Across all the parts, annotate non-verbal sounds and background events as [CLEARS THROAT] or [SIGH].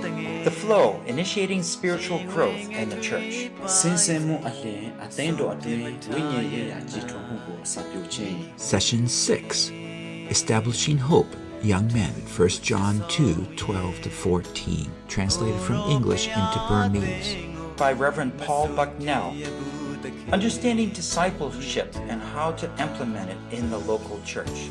The flow, initiating spiritual growth in the church. စင်စင်မှုအလင်းအသင်းတော်အတွင်းဝိညာဉ်ရေးရာကြီးထွားမှုကိုအစပြုခြင်း Session 6 Establishing Hope Young Men 1 John 2 12 to 14 translated from English into Burmese by Reverend Paul Bucknell. Understanding discipleship and how to implement it in the local church.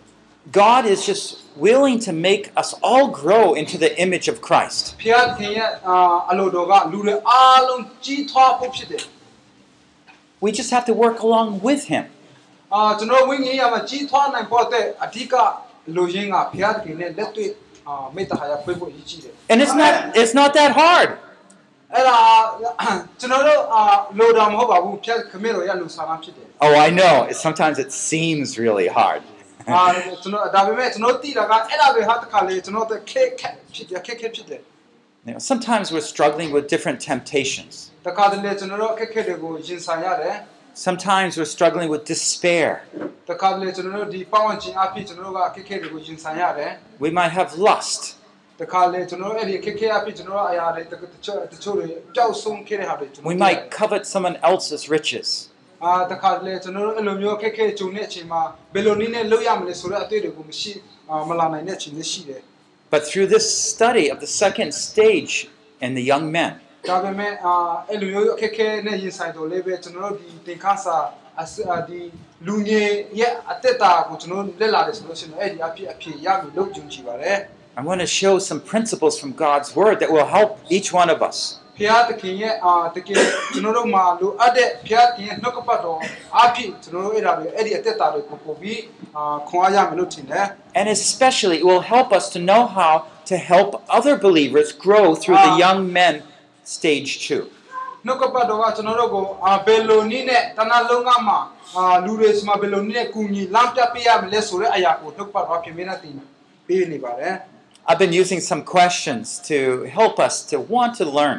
ဝိညာဉ်ရေးရာတက်တာမှာဆိုရင်တော့ဘာနဲ့တူလဲဆိုလို့ရှိရင်တော့ဒီချောင်းကဲ့သို့တူတယ် God is just willing to make us all grow into the image of Christ. ဖျားသခင်ရဲ့အာအလိုတော်ကလူတွေအားလုံးကြီးထွားဖို့ဖြစ်တယ် We just have to work along with Him. အာကျွန်တော်ဝိညာဉ်ရေးရာမှာကြီးထွားနိုင်ဖို့အတွက်အဓိကလူရင်းကဖျားသခင်နဲ့လက်တွေ့အာမေတ္တာဟာဖွင့်ဖို့အရေးကြီးတယ် And it's not it's not that hard. [COUGHS] အဲ့ဒါကျွန်တော်တို့အာလိုတာမဟုတ်ပါဘူးဖျားခမင်းတော်ရလူဆန္ဒဖြစ်တယ် Oh, I know. It, sometimes it seems really hard. အ[LAUGHS] ာကျွန်တော်ဒါပေမဲ့ကျွန်တော်သိတာကအဲ့ဒါပဲဟာတခါလေကျွန်တော်တို့ခက်ခက်ဖြစ်တယ်ခက်ခက်ဖြစ်တယ် You know, sometimes we're struggling with different temptations. တခါတလေကျွန်တော်တို့အခက်အခဲတွေကိုရင်ဆိုင်ရတယ် Sometimes we're struggling with despair. တခါတလေကျွန်တော်တို့ဒီပတ်ဝန်းကျင်အဖြစ်ကျွန်တော်တို့ကအခက်အခဲတွေကိုရင်ဆိုင်ရတယ် We might have lust. တခါလေကျွန်တော်တို့အဲ့ဒီအခက်အခဲအဖြစ်ကျွန်တော်တို့အရာတွေတချို့တချို့တွေကြောက်ဆုံးခဲ့တဲ့ဟာတွေကျွန်တော် We might covet someone else's riches. အာတခါလေကျွန်တော်တို့အဲ့လိုမျိုးအခက်အခဲကြုံတဲ့အချိန်မှာဘယ်လိုနည်းနဲ့လုပ်ရမလဲဆိုတဲ့အတွေ့အကြုံကိုမရှိအာမလာနိုင်တဲ့အချိန်တွေရှိတယ် But through this study of the second stage in the young men, ဒါပေမဲ့အာအဲ့လိုမျိုးအခက်အခဲနဲ့ရင်ဆိုင်တော့လည်းပဲကျွန်တော်တို့ဒီသင်ခန်းစာအစအာဒီလူငယ်ရဲ့အသက်တာကိုကျွန်တော်တို့လက်လာတယ်ဆိုလို့ရှိရင်အဲ့ဒီအဖြစ်အဖြစ်ရပြီလို့ယုံကြည်ပါတယ် I want to show some principles from God's Word that will help each one of us. ဖျားသခင်ရဲ့အာတကယ်ကျွန်တော်တို့မှာလိုအပ်တဲ့ဖျားသခင်ရဲ့နှုတ်ကပတ်တော်အဖြစ်ကျွန်တော်တို့အဲ့ဒါတွေအဲ့ဒီအသက်တာတွေကိုပို့ပြီးအာခွန်အားရမယ်လို့ထင်တယ် And especially, it will help us to know how to help other believers grow through the Ah. young men stage two. နှုတ်ကပတ်တော်ကကျွန်တော်တို့ကိုအာဘယ်လိုနည်းနဲ့တဏှာလုံးကမှာအာလူတွေစမှာဘယ်လိုနည်းနဲ့ကူညီလမ်းပြပေးရမလဲဆိုတဲ့အရာကိုနှုတ်ကပတ်တော်ပြင်ပေးနေတယ်ပေးနေပါတယ် I've been using some questions to help us to want to learn.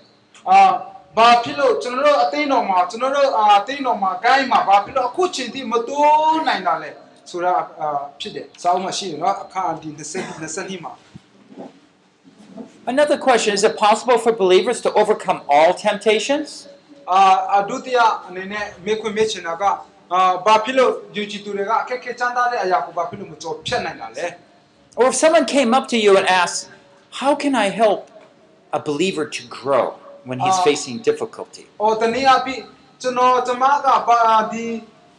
အာဘာဖြစ်လို့ကျွန်တော်တို့အသိတော်မှာကျွန်တော်တို့အာအသိတော်မှာဂိုင်းမှာဘာဖြစ်လို့အခုချိန်ထိမတိုးနိုင်တာလဲဆိုတာအာဖြစ်တယ်စောင်းမရှိတယ်နော်အခါဒီ20 20မှာ Another question is it possible for believers to overcome all temptations? အာအဒုတိယအနေနဲ့မေခွင့်မေ့ချင်တာကအာဘာဖြစ်လို့ယူကြည်သူတွေကအခက်အခဲချမ်းသာတဲ့အရာကိုဘာဖြစ်လို့မကြော်ဖြတ်နိုင်တာလဲ Or if someone came up to you and asked, How can I help a believer to grow when he's Ah. facing difficulty? ။အော်တနည်းအားဖြင့်ကျွန်တော်ကျမကပါဒီ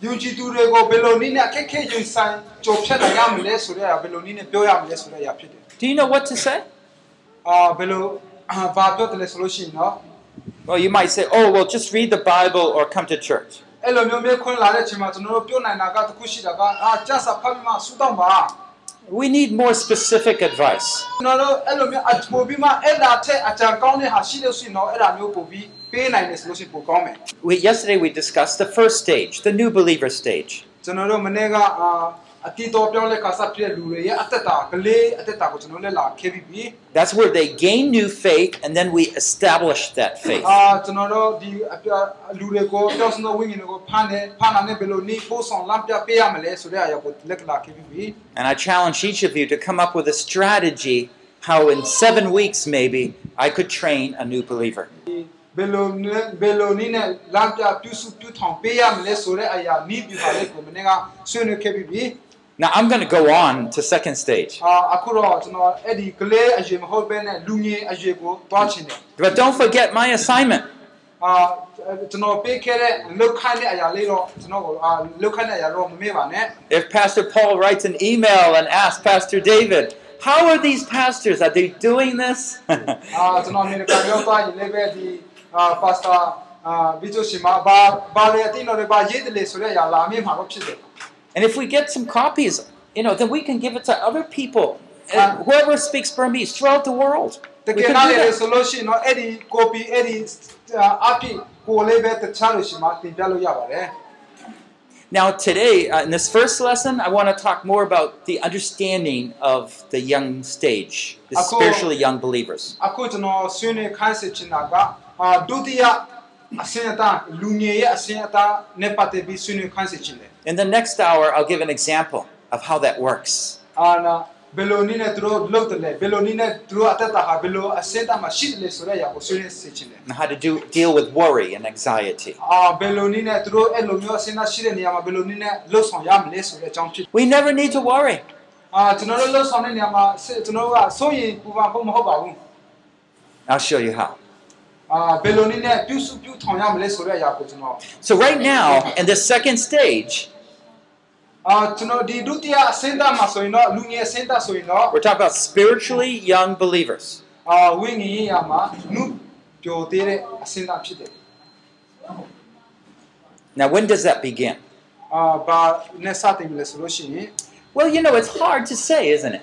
ယူကြည်သူတွေကိုဘယ်လိုနည်းနဲ့အခက်အခဲယူဆိုင်ကြော်ဖြတ်နိုင်ရမလဲဆိုတဲ့အရာဘယ်လိုနည်းနဲ့ပြောရမလဲဆိုတဲ့အရာဖြစ်တယ် Do you know what to say? [CLEARS THROAT] ။အာဘယ်လိုအာဘာပြောတယ်လဲဆိုလို့ရှိရင်နော် Well, you might say, Oh, well, just read the Bible or come to church. အဲ့လိုမျိုးမျိုးခွင့်လာတဲ့အချိန်မှာကျွန်တော်တို့ပြောနိုင်တာကတစ်ခုရှိတာကအာကျဆာဖတ်ပြီးမှဆူတောင်းပါ We need more specific advice. ကျွန်တော်တို့အဲ့လိုမျိုးအပို့ပြီးမှအဲ့ဒါထက်အကြံကောင်းတဲ့ဟာရှိလို့ရှိရင်တော့အဲ့ဒါမျိုးပို့ပြီးပေးနိုင်တယ်ဆိုလို့ရှိရင်ပိုကောင်းမယ် We, yesterday we discussed the first stage, the new believer stage. ကျွန်တော်တို့မနေ့ကအာ That's where they gain new faith and then we establish that faith. And I challenge each of you to come up with a strategy how in seven weeks maybe I could train a new believer. Now I'm going to go on to second stage. But don't forget my assignment. If Pastor Paul writes an email and asks Pastor David, how are these pastors? Are they doing this? And if we get some copies, you know, then we can give it to other people, and whoever speaks Burmese throughout the world. We can. Now, today, uh, in this first lesson, I want to talk more about the understanding of the young stage, the spiritually young believers. In the next hour, I'll give an example of how that works. And how to do, deal with worry and anxiety. We never need to worry. I'll show you how. So right now, in this second stage, we're talking about spiritually young believers. Now, when does that begin? Well, you know, it's hard to say, isn't it?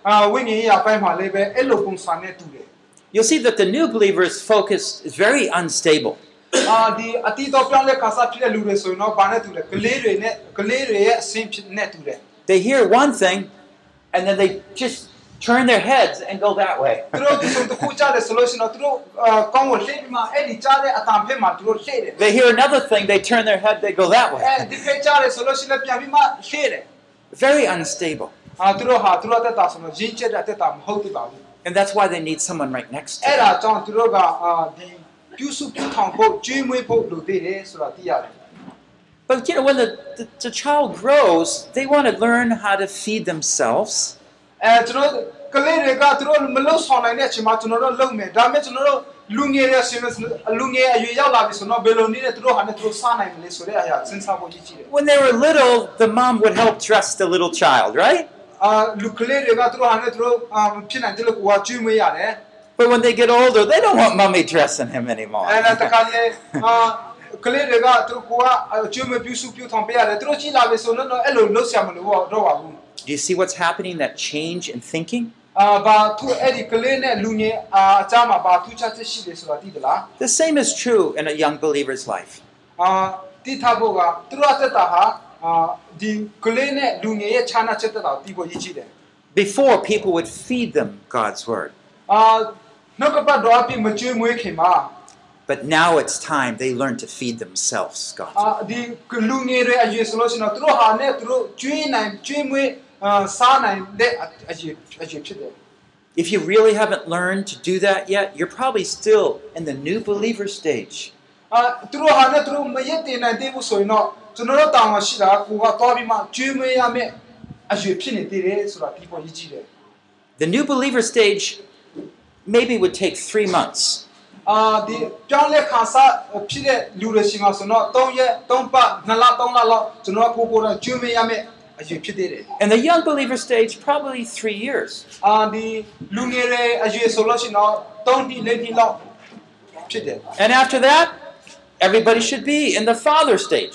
တခါတလေအဲ့လိုပဲအာဝိညာဉ်ရေးအပိုင်းမှာလည်းပဲအဲ့လိုပုံစံနဲ့တူတယ် You'll see that the new believer's focus is very unstable. အာဒီအတီတော်ပြောင်းလဲခါစားဖြစ်တဲ့လူတွေဆိုရင်တော့ဘာနဲ့တူလဲကလေးတွေနဲ့ကလေးတွေရဲ့အဆင့်ဖြစ်နဲ့တူတယ် They hear one thing, and then they just turn their heads and go that way. [LAUGHS] သူတို့ဒီဆိုတခုကြားတယ်ဆိုလို့ရှိရင်တော့သူတို့အာကောင်းကိုလှည့်ပြီးမှအဲ့ဒီကြားတဲ့အတန်ဖက်မှာသူတို့လှည့်တယ် They hear another thing, they turn their head, they go that အဲ way. ဒီဖက်ကြားတယ်ဆိုလို့ရှိရင်လည်းပြန်ပြီးမှလှည့်တယ် Very unstable. အာသူတို့ဟာသူတို့အသက်တာဆိုတော့ရင်းချက်တဲ့အသက်တာမဟုတ်သေးပါဘူး And that's why they need someone right next to အဲ့ them. ဒါကြောင့်သူတို့ကအာဒီပြုစုပြုထောင်ဖို့ကျွေးမွေးဖို့လိုသေးတယ်ဆိုတာသိရတယ် But you know, when the, the, the child grows, they want to learn how to feed themselves. အဲကျွန်တော်တို့ကလေးတွေကသူတို့မလုံဆောင်နိုင်တဲ့အချိန်မှာကျွန်တော်တို့လုပ်မယ်ဒါပေမဲ့ကျွန်တော်တို့လူငယ်တွေဆင်းလူငယ်အရွယ်ရောက်လာပြီဆိုတော့ဘယ်လိုနည်းနဲ့သူတို့ဟာနဲ့သူတို့စားနိုင်မလဲဆိုတဲ့အရာစဉ်းစားဖို့ကြီးကြီးတယ် When they were little, the mom would help dress the little child, right? အာလူကလေးတွေကသူတို့ဟာနဲ့သူတို့အာဖြစ်နိုင်တယ်လို့ကိုကကျွေးမွေးရတယ် But when they get older, they don't want mommy dressing him anymore. အဲဒါတခါလေအာကလေးတွေကသူတို့ကိုကကျွေးမွေးပြုစုပြုထောင်ပေးရတယ်သူတို့ကြီးလာပြီဆိုတော့အဲ့လိုလုပ်ဆရာမလို့တော့ပါဘူး Do you see what's happening, that change in thinking? အာဘာသူအဲ့ဒီကလေးနဲ့လူငယ်အာအကြမှာဘာထူးခြားချက်ရှိတယ်ဆိုတာသိသလား The same is true in a young believer's life. အာတိထားဖို့ကသူတို့အသက်တာဟာအာ ဒီကလေးနဲ့လူငယ်ရဲ့ခြားနာချက်တာကိုသိဖို့ရည်ကြည်တယ် Before, people would feed them God's word. အာနောက်ကပတ်တော့အပြစ်မကျွေးမွေးခင်မှာ But now it's time they learn to feed themselves God's အာ word. ဒီလူငယ်တွေအရွယ်ဆိုလို့ရှိရင်တော့သူတို့ဟာနဲ့သူတို့ကျွေးနိုင်ကျွေးမွေးအာစားနိုင်တဲ့အရွယ်အရွယ်ဖြစ်တယ် If you really haven't learned to do that yet, you're probably still in the new believer stage. အာသူတို့ဟာနဲ့သူတို့မရက်တင်နိုင်သေးဘူးဆိုရင်တော့ ကျွန်တော်တို့တောင်းရှိတာကကိုကသွားပြီးမှကျွေးမွေးရမယ်အရွယ်ဖြစ်နေသေးတယ်ဆိုတာဒီပေါ်ရည်ကြည်တယ် The new believer stage maybe would take three months. အာဒီပြောင်းလဲခါစားဖြစ်တဲ့လူတွေရှိမှဆိုတော့3ရက်3ပတ်2လ3လလောက်ကျွန်တော်ကိုကိုယ်တိုင်ကျွေးမရမယ်အရွယ်ဖြစ်သေးတယ် And the young believer stage, probably three years. အာဒီလူငယ်တွေအရွယ်ဆိုလို့ရှိရင်တော့3နှစ်4နှစ်လောက်ဖြစ်တယ် And after that, everybody should be in the father stage.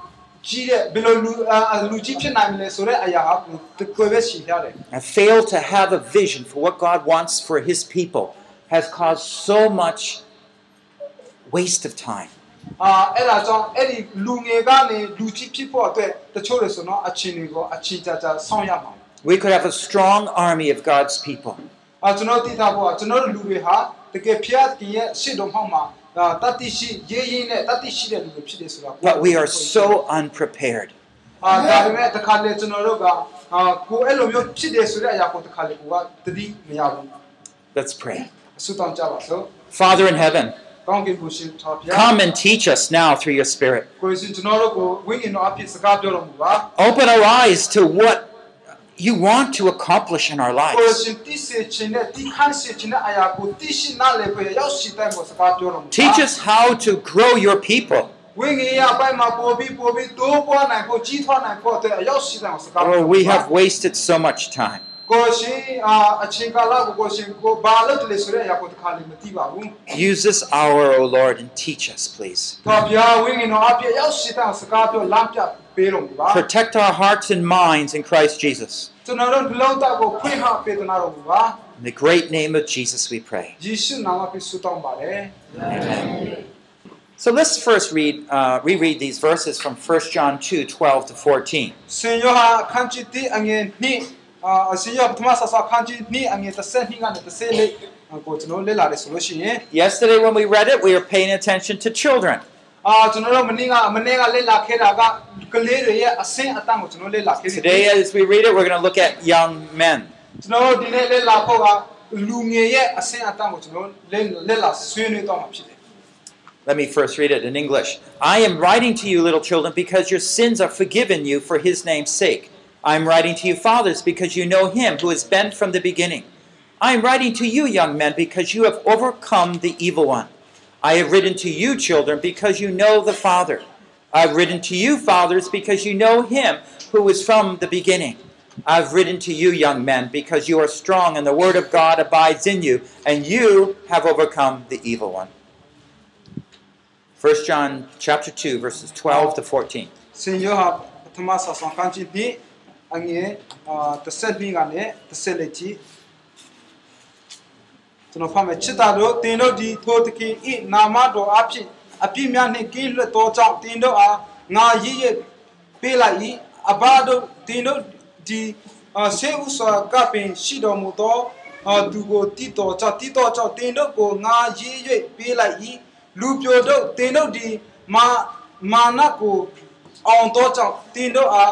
ဒါပေမဲ့အာအဲ့ဒီလူငယ်ကနေလူကြီးဖြစ်ဖို့အတွက်ဟိုအာတကယ်ရှည်ထားတဲ့ပို့ပြီးတကယ်အာကြီးတဲ့ဘယ်လိုလူအာလူကြီးဖြစ်နိုင်မလဲဆိုတဲ့အရာဟာတကယ်ပဲရှည်ထားတယ် And fail to have a vision for what God wants for His people has caused so much waste of time. အာအဲ့ဒါကြောင့်အဲ့ဒီလူငယ်ကနေလူကြီးဖြစ်ဖို့အတွက်တချို့တွေဆိုတော့အချင်းတွေကိုအချင်းကြကြဆောင်းရမှာ We could have a strong army of God's people. အာကျွန်တော်သိထားဖို့ကကျွန်တော်တို့လူတွေဟာတကယ်ဖျားတည်ရဲ့ရှစ်တော်ဟောင်းမှာ But we are so unprepared. Let's pray. Father in heaven, Come and teach us now through your Spirit. Open our eyes to what you want to accomplish in our lives. Teach us how to grow your people. Oh, we have wasted so much time. Use this hour, O Lord, and teach us, please. Protect our hearts and minds in Christ Jesus. In the great name of Jesus we pray. Amen. So let's first read, uh, reread these verses from 1 John 2, 12 to 14. Yesterday when we read it, we were paying attention to children. Today, as we read it, we're going to look at young men. Let me first read it in English. I am writing to you, little children, because your sins are forgiven you for his name's sake. I am writing to you, fathers, because you know him who has been from the beginning. I am writing to you, young men, because you have overcome the evil one. I have written to you, children, because you know the Father. I have written to you, fathers, because you know him who was from the beginning. I have written to you, young men, because you are strong, and the word of God abides in you, and you have overcome the evil one. 1 John chapter 2, verses 12 to 14. အငယ်အာ30နှစ်ကနေ30လက်ချီကျွန်တော်ဖတ်မယ်ချစ်တာတို့တင်တို့ဒီထိုတခင်ဤနာမတော်အဖြစ်အပြစ်များနှင့်ကင်းလွတ်သောကြောင့်တင်တို့အားငါရည်ရည်ပေးလိုက်၏အဘတို့တင်တို့ဒီအာဆေဥစွာကပင်ရှိတော်မူသောအာသူကိုတည်တော်ကြောင့်တည်တော်ကြောင့်တင်တို့ကိုငါရည်ရည်ပေးလိုက်၏လူပြိုတို့တင်တို့ဒီမာမာနကိုအောင်တော့ကြောင့်တင်တို့အား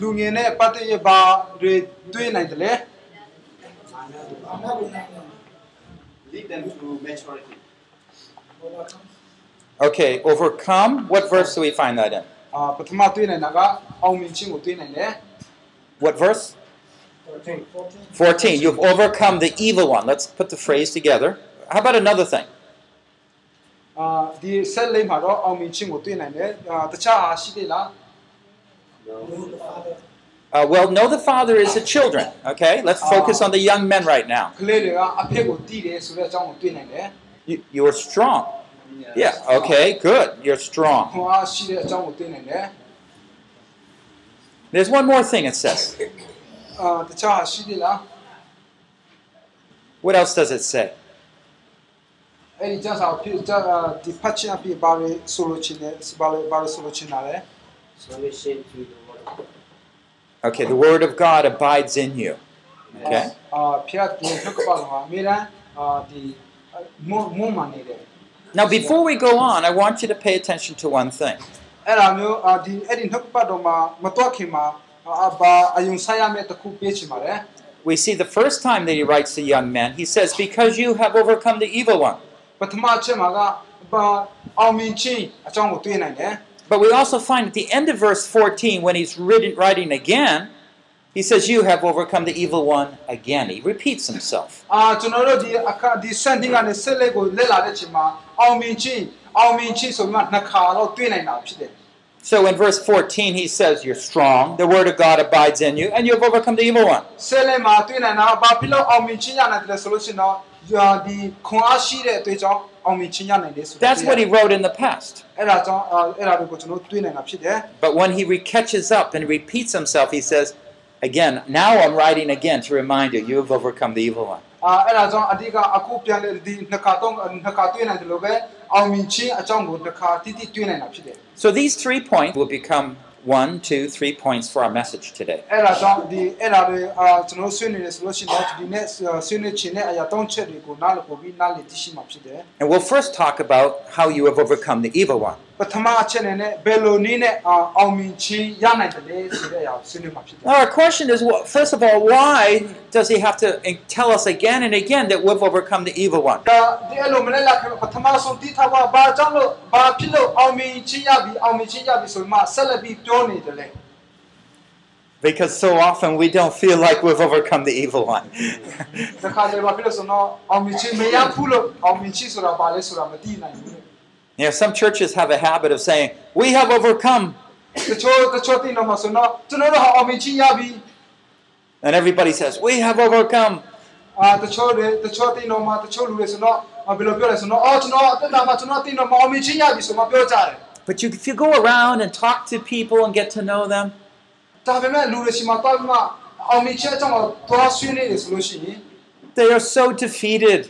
လူငယ်နဲ့ပတ်သက်ရဘာတွေတွေ့နိုင်တယ်လဲ lead them to maturity Okay, overcome. What verse do we find that in? အာပထမတွေ့နိုင်တာကအောင်မြင်ခြင်းကိုတွေ့နိုင်တယ် What verse? 14. You've overcome the evil one. Let's put the phrase together. How about another thing? အာဒီဆက်လေးမှာတော့အောင်မြင်ခြင်းကိုတွေ့နိုင်တယ်အာတခြားအားရှိသေးလား Uh, well, know the Father is the children. Okay, let's ah. focus on the young men right now. You, you are strong. Yeah, okay, good. You're strong. There's one more thing it says. Uh, what else does it say? Uh, uh, Okay, the word of God abides in you. Okay. Now, before we go on, I want you to pay attention to one thing. We see the first time that he writes the young man, he says, Because you have overcome the evil one. But we also find at the end of verse 14, when he's writing again, he says, You have overcome the evil one again. He repeats himself. So in verse 14, he says, You're strong, the word of God abides in you, and you have overcome the evil one. ဆက်လက်မှာတွေ့နိုင်တာဘာဖြစ်လို့အောင်မြင်ခြင်းရနိုင်တယ်လဲဆိုလို့ရှိရင်တော့ယာဒီခွန်အားရှိတဲ့အတွေ့အကြုံအောင်မြင်ခြင်းရနိုင်တယ်ဆို That's what he wrote in the past. အဲ့ဒါကြောင့်အာအဲ့ဒါတွေကိုကျွန်တော်တွေ့နိုင်တာဖြစ်တယ် But when he re- catches up and repeats himself, he says, Again, now I'm writing again to remind you, you have overcome the evil one. အာအဲ့ဒါကြောင့်အဓိကအခုပြန်လေဒီနှစ်ခါတော့နှစ်ခါတွေ့နိုင်တယ်လို့ပဲအောင်မြင်ခြင်းအကြောင်းကိုနှစ်ခါတိတိတွေ့နိုင်တာဖြစ်တယ် So these three points will become one, two, three points for our message today. အဲ့ဒါကြောင့်ဒီအဲ့ဒါတွေအာကျွန်တော်ဆွေးနွေးနေဆိုလို့ရှိရင်တော့ဒီနေ့ဆွေးနွေးခြင်းနဲ့အရာသုံးချက်တွေကိုနားလည်ပို့ပြီးနားလည်သိရှိမှာဖြစ်တယ် And we'll first talk about how you have overcome the evil one. ပထမအချက်နဲ့ဘယ်လိုနည်းနဲ့အာအောင်မြင်ခြင်းရနိုင်တယ်လဲဆိုတဲ့အရာကိုဆွေးနွေးမှာဖြစ်တယ် Now, our question is well, first of all, why does he have to eh, tell us again and again that we've overcome the evil one? ဒါဒီအဲ့လိုမလဲလာခင်ပထမဆုံးတိထားပါဘာကြောင့်လို့ဘာဖြစ်လို့အောင်မြင်ခြင်းရပြီအောင်မြင်ခြင်းရပြီဆိုမှဆက်လက်ပြီးပြောနေတယ်လေ Because so often we don't feel like we've overcome the evil one. [LAUGHS] တခါလေဘာဖြစ်လို့ဆိုတော့အောင်မြင်ခြင်းမရဘူးလို့အောင်မြင်ခြင်းဆိုတာဘာလဲဆိုတာမသိနိုင်ဘူး you know, some churches have a habit of saying, We have overcome. And everybody says, We have overcome. But you, if you go around and talk to people and get to know them, they are so defeated.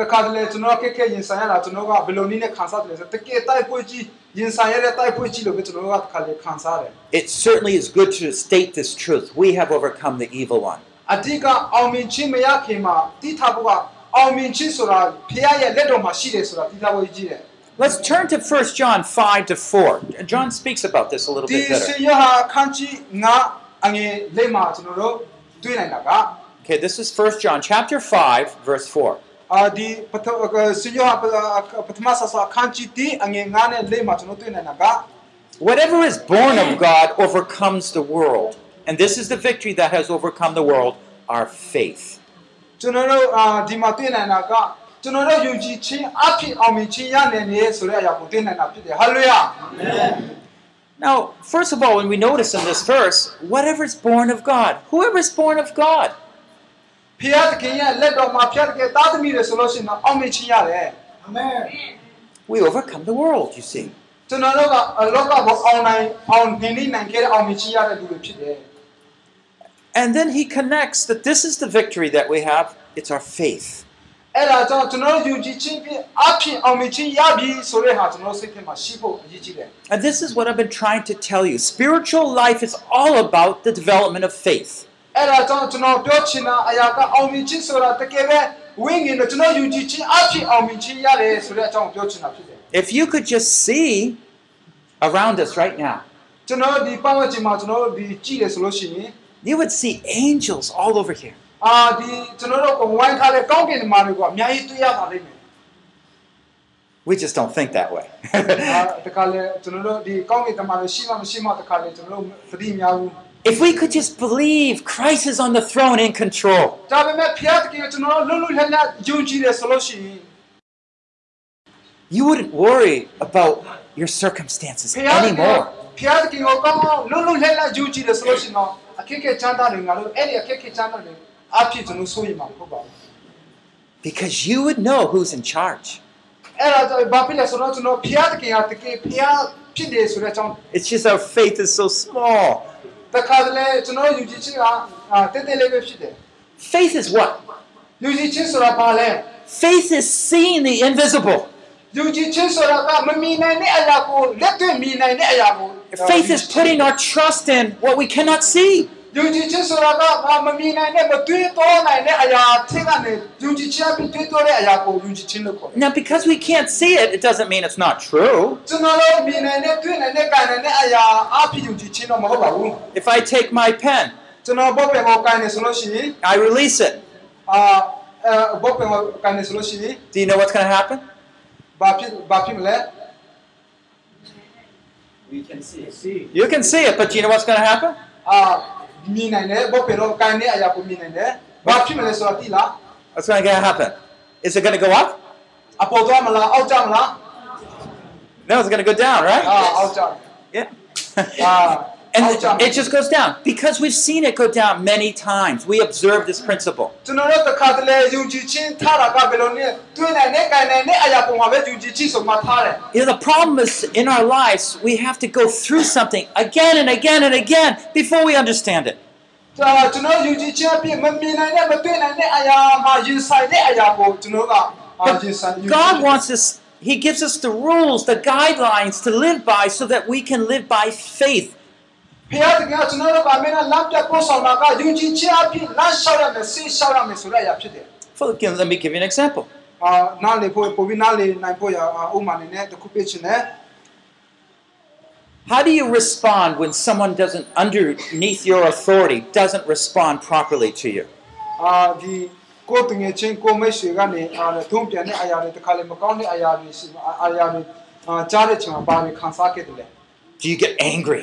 တခါတလေကျွန်တော်ကက်ခက်ရင်ဆိုင်ရတာကျွန်တော်ကဘယ်လိုနည်းနဲ့ခံစားတယ်လဲဆိုတကယ်တိုက်ပွဲကြီးရင်ဆိုင်ရတဲ့တိုက်ပွဲကြီးလို့ပဲကျွန်တော်ကတခါလေခံစားတယ် It certainly is good to state this truth. We have overcome the evil one. အဓိကအောင်မြင်ခြင်းမရခင်မှာတိထားဖို့ကအောင်မြင်ခြင်းဆိုတာဖခင်ရဲ့လက်တော်မှာရှိတယ်ဆိုတာတိထားဖို့ကြီးတယ် Let's turn to 1 John 5 to 4. John speaks about this a little ဒီ bit စ better. င်ရဟာခန်းကြီးငါအငယ်လေးမှာကျွန်တော်တို့တွေ့နိုင်တာက Okay, this is 1 John chapter 5, verse 4. အာဒီပထစင်ရဟာပထမဆဆခန်းကြီးတီအငယ်ငါနဲ့လေးမှာကျွန်တော်တွေ့နိုင်တာက Whatever is born of God overcomes the world. And this is the victory that has overcome the world, our faith. ကျွန်တော်တို့အာဒီမှာတွေ့နိုင်တာကကျွန်တော်တို့ယုံကြည်ခြင်းအဖြစ်အောင်မြင်ခြင်းရနိုင်တယ်ဆိုတဲ့အရာကိုတွေ့နိုင်တာဖြစ်တယ်ဟာလေလုယာ Now, first of all, when we notice in this verse, whatever is born of God, whoever is born of God, ဖခင်တခင်ရဲ့လက်တော်မှာဖခင်တခင်သားသမီးတွေဆိုလို့ရှိရင်တော့အောင်မြင်ခြင်းရတယ် we overcome the world, you see. ကျွန်တော်တို့ကအလောကဘောအောင်နိုင်အောင်နေနေနိုင်ခဲ့တဲ့အောင်မြင်ခြင်းရတဲ့လူတွေဖြစ်တယ် And then he connects that this is the victory that we have, it's our faith. အဲ့ဒါကြောင့်ကျွန်တော်တို့ယုံကြည်ခြင်းဖြင့်အဖြစ်အောင်မြင်ခြင်းရပြီဆိုတဲ့ဟာကျွန်တော်တို့စိတ်ထဲမှာရှိဖို့အရေးကြီးတယ် And this is what I've been trying to tell you. Spiritual life is all about the development of faith. အဲ့ဒါကြောင့်ကျွန်တော်ပြောချင်တာအရာကအောင်မြင်ခြင်းဆိုတာတကယ်ပဲဝိညာဉ်နဲ့ကျွန်တော်ယုံကြည်ခြင်းအဖြစ်အောင်မြင်ခြင်းရတယ်ဆိုတဲ့အကြောင်းကိုပြောချင်တာဖြစ်တယ် If you could just see around us right now, ကျွန်တော်တို့ဒီပတ်ဝန်းကျင်မှာကျွန်တော်တို့ဒီကြည့်တယ်ဆိုလို့ရှိရင် you would see angels all over here. အာဒီကျွန်တော်တို့ကိုဝိုင်းထားတဲ့ကောင်းကင်မာတွေကအများကြီးတွေ့ရပါလိမ့်မယ် We just don't think that way. [LAUGHS] အာတခါလေကျွန်တော်တို့ဒီကောင်းကင်တမန်တွေရှိမှမရှိမှတခါလေကျွန်တော်တို့သတိများဘူး if we could just believe Christ is on the throne in control, ဒါပေမဲ့ဖျားတကယ်ကျွန်တော်တို့လွတ်လွတ်လပ်လပ်ယုံကြည်တယ်ဆိုလို့ရှိရင် you wouldn't worry about your circumstances ဖျားတကယ် anymore. ဖျားတကယ်ကိုကောင်းကောင်းလွတ်လွတ်လပ်လပ်ယုံကြည်တယ်ဆိုလို့ရှိရင်တော့ အခက်အခဲချမ်းသာတွေငါတို့အဲ့ဒီအခက်အခဲချမ်းသာတွေအဖြစ်ကျွန်တော်ဆိုရင်မှာမဟုတ်ပါဘူး Because you would know who's in charge. အဲ့ဒါကြောင့်ဘာဖြစ်လဲဆိုတော့ကျွန်တော်ဖျားတကယ်ဟာတကယ်ဖျားဖြစ်တယ်ဆိုတဲ့အကြောင်း It's just our faith is so small. Faith is what? Faith is seeing the invisible. Faith is putting our trust in what we cannot see. ယူကြည်ခြင်းဆိုတာကဘာမမြင်နိုင်တဲ့မတွေ့တော့နိုင်တဲ့အရာထက်ကနေယူကြည်ခြင်းပြီးတွေ့တော့တဲ့အရာကိုယူကြည်ခြင်းလို့ခေါ်တယ် Now, because we can't see it, it doesn't mean it's not true. ကျွန်တော်တို့မြင်နိုင်တဲ့တွေ့နိုင်တဲ့ကံနိုင်တဲ့အရာအဖြစ်ယူကြည်ခြင်းတော့မဟုတ်ပါဘူး If I take my pen, ကျွန်တော်ဘောပင်ကိုကံနေဆိုလို့ရှိရင် I release it. အာအဲဘောပင်ကိုကံနေဆိုလို့ရှိရင် Do you know what's going to happen? ဘာဖြစ်ဘာဖြစ်မလဲ We can see. See. You can see it, but do you know what's going to happen? အာ What's going to happen? Is it going to go up? No, it's going to go down, right? Yes. Yeah. [LAUGHS] and the, it just goes down because we've seen it go down many times. We observe this principle. You know, the problem is in our lives we have to go through something again and again and again before we understand it. But God wants us. He gives us the rules, the guidelines to live by, so that we can live by faith ဖခင်တကယ်ကျွန်တော်တို့ကမင်းလမ်းပြပို့ဆောင်တာကယုံကြည်ခြင်းအပြည့်လမ်းလျှောက်ရမယ်ဆေးလျှောက်ရမယ်ဆိုတဲ့အရာဖြစ်တယ် For, let me give you an example. အာနားလေဖို့ပုံပြီးနားလေနိုင်ဖို့ရဥမာနေနဲ့တစ်ခုပြချင်တယ် How do you respond when someone doesn't, underneath your authority, doesn't respond properly to you? အာဒီကိုယ်တငယ်ချင်းကိုမိတ်ဆွေကနေအာထုံးပြန်တဲ့အရာတွေတစ်ခါလေမကောင်းတဲ့အရာတွေရှိအရာတွေအာကြားတဲ့ချိန်မှာဘာတွေခံစားခဲ့တယ်လဲ Do you get angry?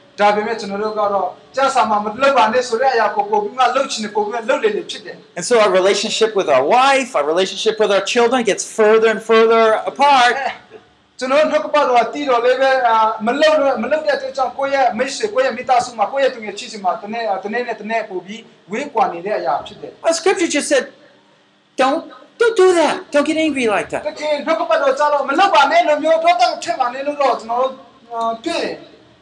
ဒါပေမဲ့ကျွန်တော်တို့ကတော့ကြာစာမှာမလုပ်ပါနဲ့ဆိုတဲ့အရာကိုပုံပြီးမှလှုပ်ချင်တယ်ပုံပြီးမှလှုပ်လေလေဖြစ်တယ် And so our relationship with our wife, our relationship with our children gets further and further apart. [LAUGHS] ကျွန်တော်နှုတ်ကပတ်တော်ကတီးတော်လေးပဲအာမလှုပ်လို့မလှုပ်တဲ့အတွက်ကြောင့်ကိုယ့်ရဲ့မိတ်ဆွေကိုယ့်ရဲ့မိသားစုမှာကိုယ့်ရဲ့သူငယ်ချစ်စီမှာတနေ့တနေ့နဲ့တနေ့ပို့ပြီးဝေးကွာနေတဲ့အရာဖြစ်တယ် Well, scripture just said, don't, don't do that. Don't get angry like တ that. ကယ်နှုတ်ကပတ်တော်ကြတော့မလှုပ်ပါနဲ့လို့မျိုးတော့တော့ထက်ပါနဲ့လို့တော့ကျွန်တော်တို့အာတွေ့တယ်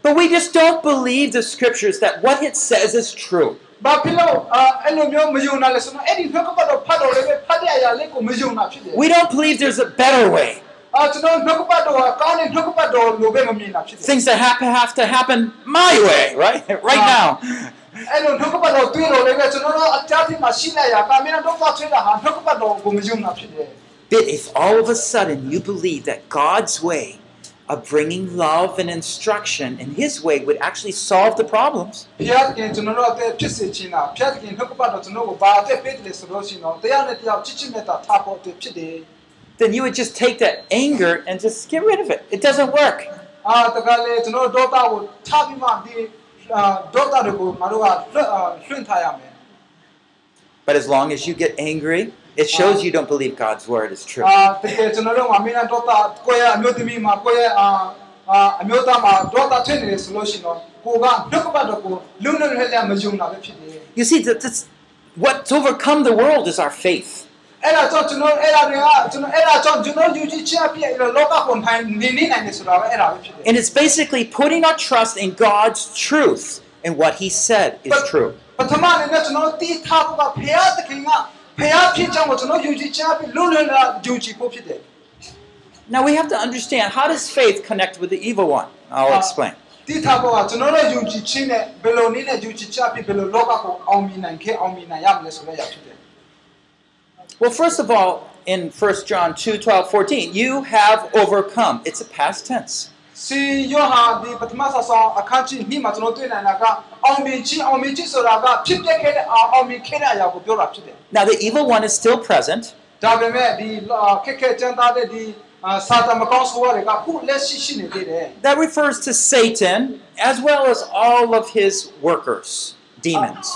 But we just don't believe the scriptures that what it says is true. ဘာဖြစ်လို့အာအဲ့လိုမျိုးမယုံနိုင်လဲဆိုတော့အဲ့ဒီနှုတ်ကပတ်တော်ဖတ်တော်လေးပဲဖတ်တဲ့အရာလေးကိုမယုံတာဖြစ်တယ် We don't believe there's a better way. အာကျွန်တော်နှုတ်ကပတ်တော်ကကောင်းတဲ့နှုတ်ကပတ်တော်လိုပဲမမြင်တာဖြစ်တယ် Things that happen have to happen my way, right? [LAUGHS] Right now. အဲ့လိုနှုတ်ကပတ်တော်တွေ့တော်လေးပဲကျွန်တော်တို့အကြမ်းဖျင်းမှာရှိနေရတာမင်းတို့တော့ထွေးတာဟာနှုတ်ကပတ်တော်ကိုမယုံတာဖြစ်တယ် But if all of a sudden you believe that God's way of bringing love and instruction in His way would actually solve the problems. Then you would just take that anger and just get rid of it. It doesn't work. But as long as you get angry, it shows you don't believe God's word is true. အာတကယ်ကျွန်တော်တို့ကမင်းဒေါတာကိုယ့်ရဲ့အမျိုးသမီးမှာကိုယ့်ရဲ့အာအာအမျိုးသားမှာဒေါတာထည့်နေတယ်ဆိုလို့ရှိရင်တော့ကိုကနှုတ်ကပတ်တော်ကိုလုံလုံလဲလဲမယုံတာပဲဖြစ်တယ် You see, that, that's what's overcome the world is our faith. အဲ့ဒါကြောင့်ကျွန်တော်အဲ့ဒါတွေကကျွန်တော်အဲ့ဒါကြောင့်ကျွန်တော်ယူကြည်ချက်အပြည့်လောကကိုထိုင်နေနေနိုင်တယ်ဆိုတာပဲအဲ့ဒါပဲဖြစ်တယ် And it's basically putting our trust in God's truth and what He said is true. ပထမအနေနဲ့ကျွန်တော်တီးထားဖို့ကဖရာသခင်က ဖရာဖြစ်ကြောင်းကိုကျွန်တော်ယူကြည်ချက်အပြည့်လုံလုံလာယူကြည်ဖို့ဖြစ်တယ် Now we have to understand how does faith connect with the evil one? I'll explain. တီးထားဖို့ကကျွန်တော်တို့ယူကြည်ခြင်းနဲ့ဘယ်လိုနည်းနဲ့ယူကြည်ချက်အပြည့်ဘယ်လိုလောကကိုအောင်မြင်နိုင်ခဲ့အောင်မြင်နိုင်ရမလဲဆိုတဲ့အရာဖြစ်တယ် Well, first of all, in 1 John 2 12, 14, you have overcome. It's a past tense. စီယောဟာဒီပထမဆောင်းအခန်းကြီးနှစ်မှာကျွန်တော်တွေ့နိုင်တာကအောင်မြင်ခြင်းအောင်မြင်ခြင်းဆိုတာကဖြစ်ပျက်ခဲ့တဲ့အောင်အောင်မြင်ခဲ့တဲ့အရာကိုပြောတာဖြစ်တယ် Now, the evil one is still present, ဒါပေမဲ့ဒီခက်ခဲကြမ်းသားတဲ့ဒီစာတမကောင်းဆိုးတွေကခုလက်ရှိရှိနေသေးတယ် that refers to Satan as well as all of his workers, demons.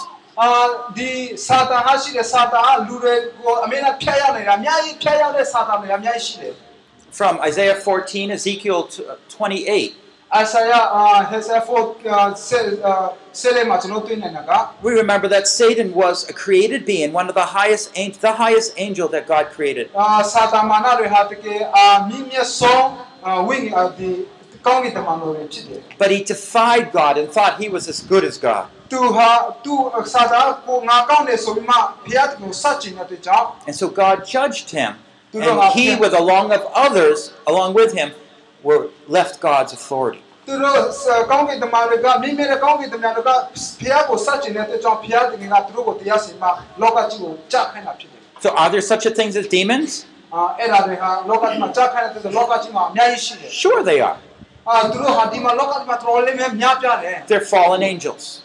အာဒီစာတဟာရှိတဲ့စာတဟာလူတွေကိုအမေနဲ့ဖျက်ရောက်နေတာအများကြီးဖျက်ရောက်တဲ့စာတတွေအများကြီးရှိတယ် From Isaiah 14, Ezekiel t- uh, 28, အာဆာယာအာဟက်ဆာဖို့ဆဲဆဲလေမှာကျွန်တော်တွေ့နေတာက we remember that Satan was a created being, one of the highest, an- the highest angel that God created. အာစာတမာနာတွေဟာတကယ်အာမြင့်မြတ်ဆုံးဝိညာဉ်ဒီကောင်းကင်တမန်တော်တွေဖြစ်တယ် But he defied God and thought he was as good as God. သူဟာသူစာသားကိုငါကောင်းတယ်ဆိုပြီးမှဘုရားကိုစัจကျင်တဲ့အတွက်ကြောင့် And so God judged him. and he, with along of others, along with him, were left God's authority. So are there such things as demons? Sure they are. They're fallen angels.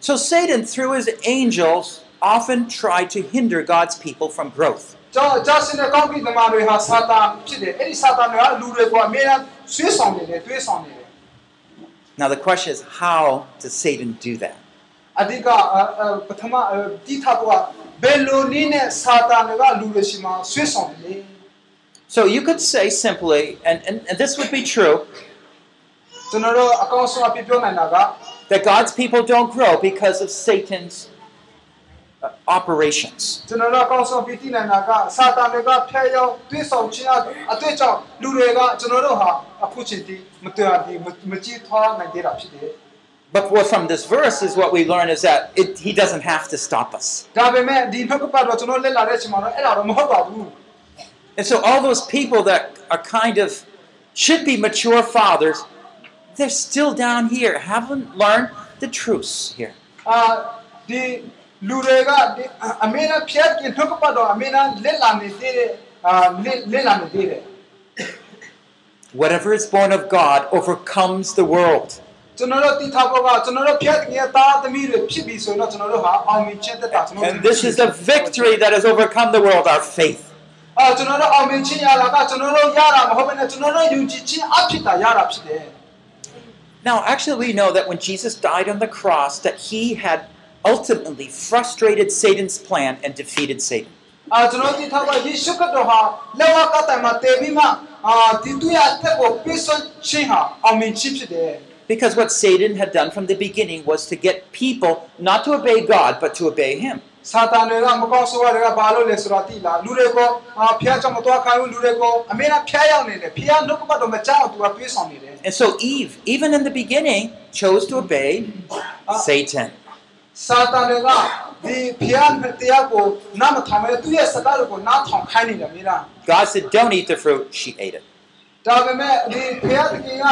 So Satan through his angels often tried to hinder God's people from growth. ကျောင်းကြားရှိတဲ့ကောင်းကင်တမန်တွေဟာစာတာဖြစ်တယ်အဲ့ဒီစာတာတွေကလူတွေကိုအမြဲတမ်းဆွေးဆောင်နေတယ်တွေးဆောင်နေတယ် Now the question is, how does Satan do that? အဓိကပထမတိထတော့ဘယ်လိုနည်းနဲ့စာတာတွေကလူတွေရှိမှဆွေးဆောင်တယ် So you could say simply, and, and, and this would be true, ကျွန်တော်တို့အကောင့်ဆုံးအပြပြောနိုင်တာက that God's people don't grow because of Satan's uh, operations. But what from this verse is what we learn is that it, he doesn't have to stop us. And so all those people that are kind of should be mature fathers, they're still down here, haven't learned the truths here. Uh, the လူတွေကဒီအမေနာဖျက်ကနှုတ်ကပတ်တော့အမေနာလက်လာနေသေးတယ်အာလက်လက်လာနေသေးတယ် Whatever is born of God overcomes the world. ကျွန်တော်တို့တိထားဖို့ကကျွန်တော်တို့ဖျက်ကနေသားသမီးတွေဖြစ်ပြီဆိုတော့ကျွန်တော်တို့ဟာအောင်မြင်ခြင်းတက်တာကျွန်တော်တို့ And this is the victory that has overcome the world, our faith. အာကျွန်တော်တို့အောင်မြင်ခြင်းရတာကကျွန်တော်တို့ရတာမဟုတ်ဘဲနဲ့ကျွန်တော်တို့ယုံကြည်ခြင်းအဖြစ်တာရတာဖြစ်တယ် Now, actually, we know that when Jesus died on the cross, that he had ultimately frustrated Satan's plan and defeated Satan. Ah, ah, because what Satan had done from the beginning was to get people not to obey God but to obey him. Ah, and so Eve, even in the beginning, chose to obey Satan. စာတန်တွေကဒီဖျားတရားကိုနားမထောင်ပဲသူရဲ့စကားကိုနားထောင်ခိုင်းနေတယ်မိလား God said, Don't eat the fruit. She ate it. ဒါပေမဲ့ဒီဖျားတကယ်က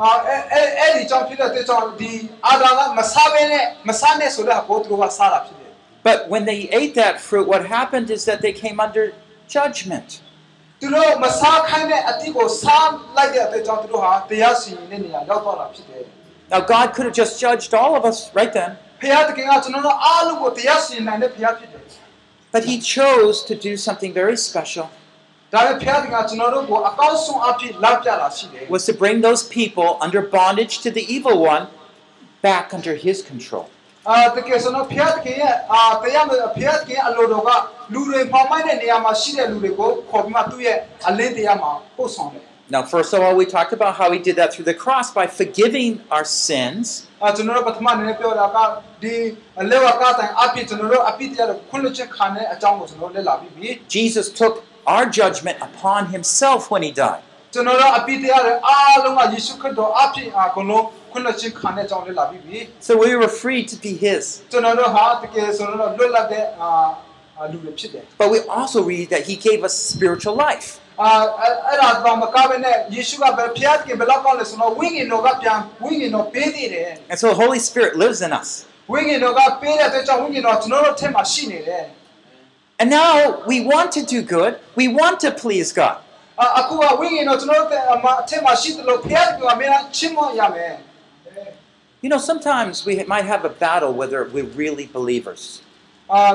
အာအဲအဲအဲ့ဒီကြောင့်ဖြစ်တဲ့ကြောင့်ဒီအာဒါကမစားဘဲနဲ့မစားနဲ့ဆိုတော့ဘိုးသူကစားတာဖြစ်တယ် But when they ate that fruit, what happened is that they came under judgment. သူတို့မစားခိုင်းတဲ့အတိကိုစားလိုက်တဲ့အတွက်ကြောင့်သူတို့ဟာတရားစီရင်တဲ့နေရာရောက်တော့တာဖြစ်တယ် Now, God could have just judged all of us right then, ဖျားတကယ်ကကျွန်တော်တို့အားလုံးကိုတရားစီရင်နိုင်တဲ့ဖျားဖြစ်တယ် but He chose to do something very special. ဒါပေမဲ့ဖျားတကယ်ကကျွန်တော်တို့ကိုအကောင်းဆုံးအဖြစ်လောက်ပြတာရှိတယ် was to bring those people under bondage to the evil one back under his control. အာတကယ်ဆိုတော့ဖျားတကယ်ရဲ့အာတရားမဖျားတကယ်အလိုတော်ကလူတွေဖောင်းမိုက်တဲ့နေရာမှာရှိတဲ့လူတွေကိုခေါ်ပြီးမှသူ့ရဲ့အလင်းတရားမှာပို့ဆောင်တယ် Now, first of all, we talked about how he did that through the cross by forgiving our sins. Jesus took our judgment upon himself when he died. So we were free to be his. But we also read that he gave us spiritual life. အာအဲ့အဲ့ဒါတော့မကဘဲနဲ့ယေရှုကဘယ်ဖျားကဘယ်လောက်ကောင်းလဲဆိုတော့ဝိညာဉ်တော်ကပြန်ဝိညာဉ်တော်ပေးသေးတယ် And so the Holy Spirit lives in us. ဝိညာဉ်တော်ကပေးတဲ့အတွက်ကြောင့်ဝိညာဉ်တော်ကျွန်တော်တို့ထဲမှာရှိနေတယ် And now we want to do good. We want to please God. အာအခုကဝိညာဉ်တော့ကျွန်တော်တို့အမအထက်မှာရှိတယ်လို့ဖခင်ကအမြဲတမ်းချစ်မွရမယ် You know, sometimes we might have a battle whether we're really believers. အာ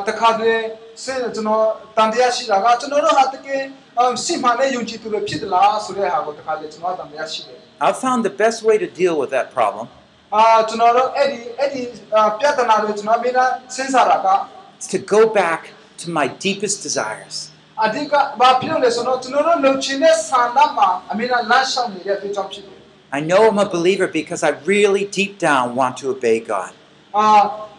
တခါတည်းဆင်းကျွန်တော်တန်တရားရှိတာကကျွန်တော်တို့ဟာတကယ်စိတ်မှန်နဲ့ယုံကြည်သူတွေဖြစ်သလားဆိုတဲ့ဟာကိုတခါတည်းကျွန်တော်တန်တရားရှိတယ် I've found the best way to deal with that problem အာကျွန်တော်တို့အဲ့ဒီအဲ့ဒီပြဿနာတွေကျွန်တော်အမြဲတမ်းစဉ်းစားတာက is to go back to my deepest desires. အဓိကဘာဖြစ်လို့လဲဆိုတော့ကျွန်တော်တို့လုံချင်တဲ့ဆန္ဒမှာအမြဲတမ်းလမ်းလျှောက်နေတဲ့အတွက်ကြောင့်ဖြစ်တယ် I know I'm a believer because I really deep down want to obey God. အာ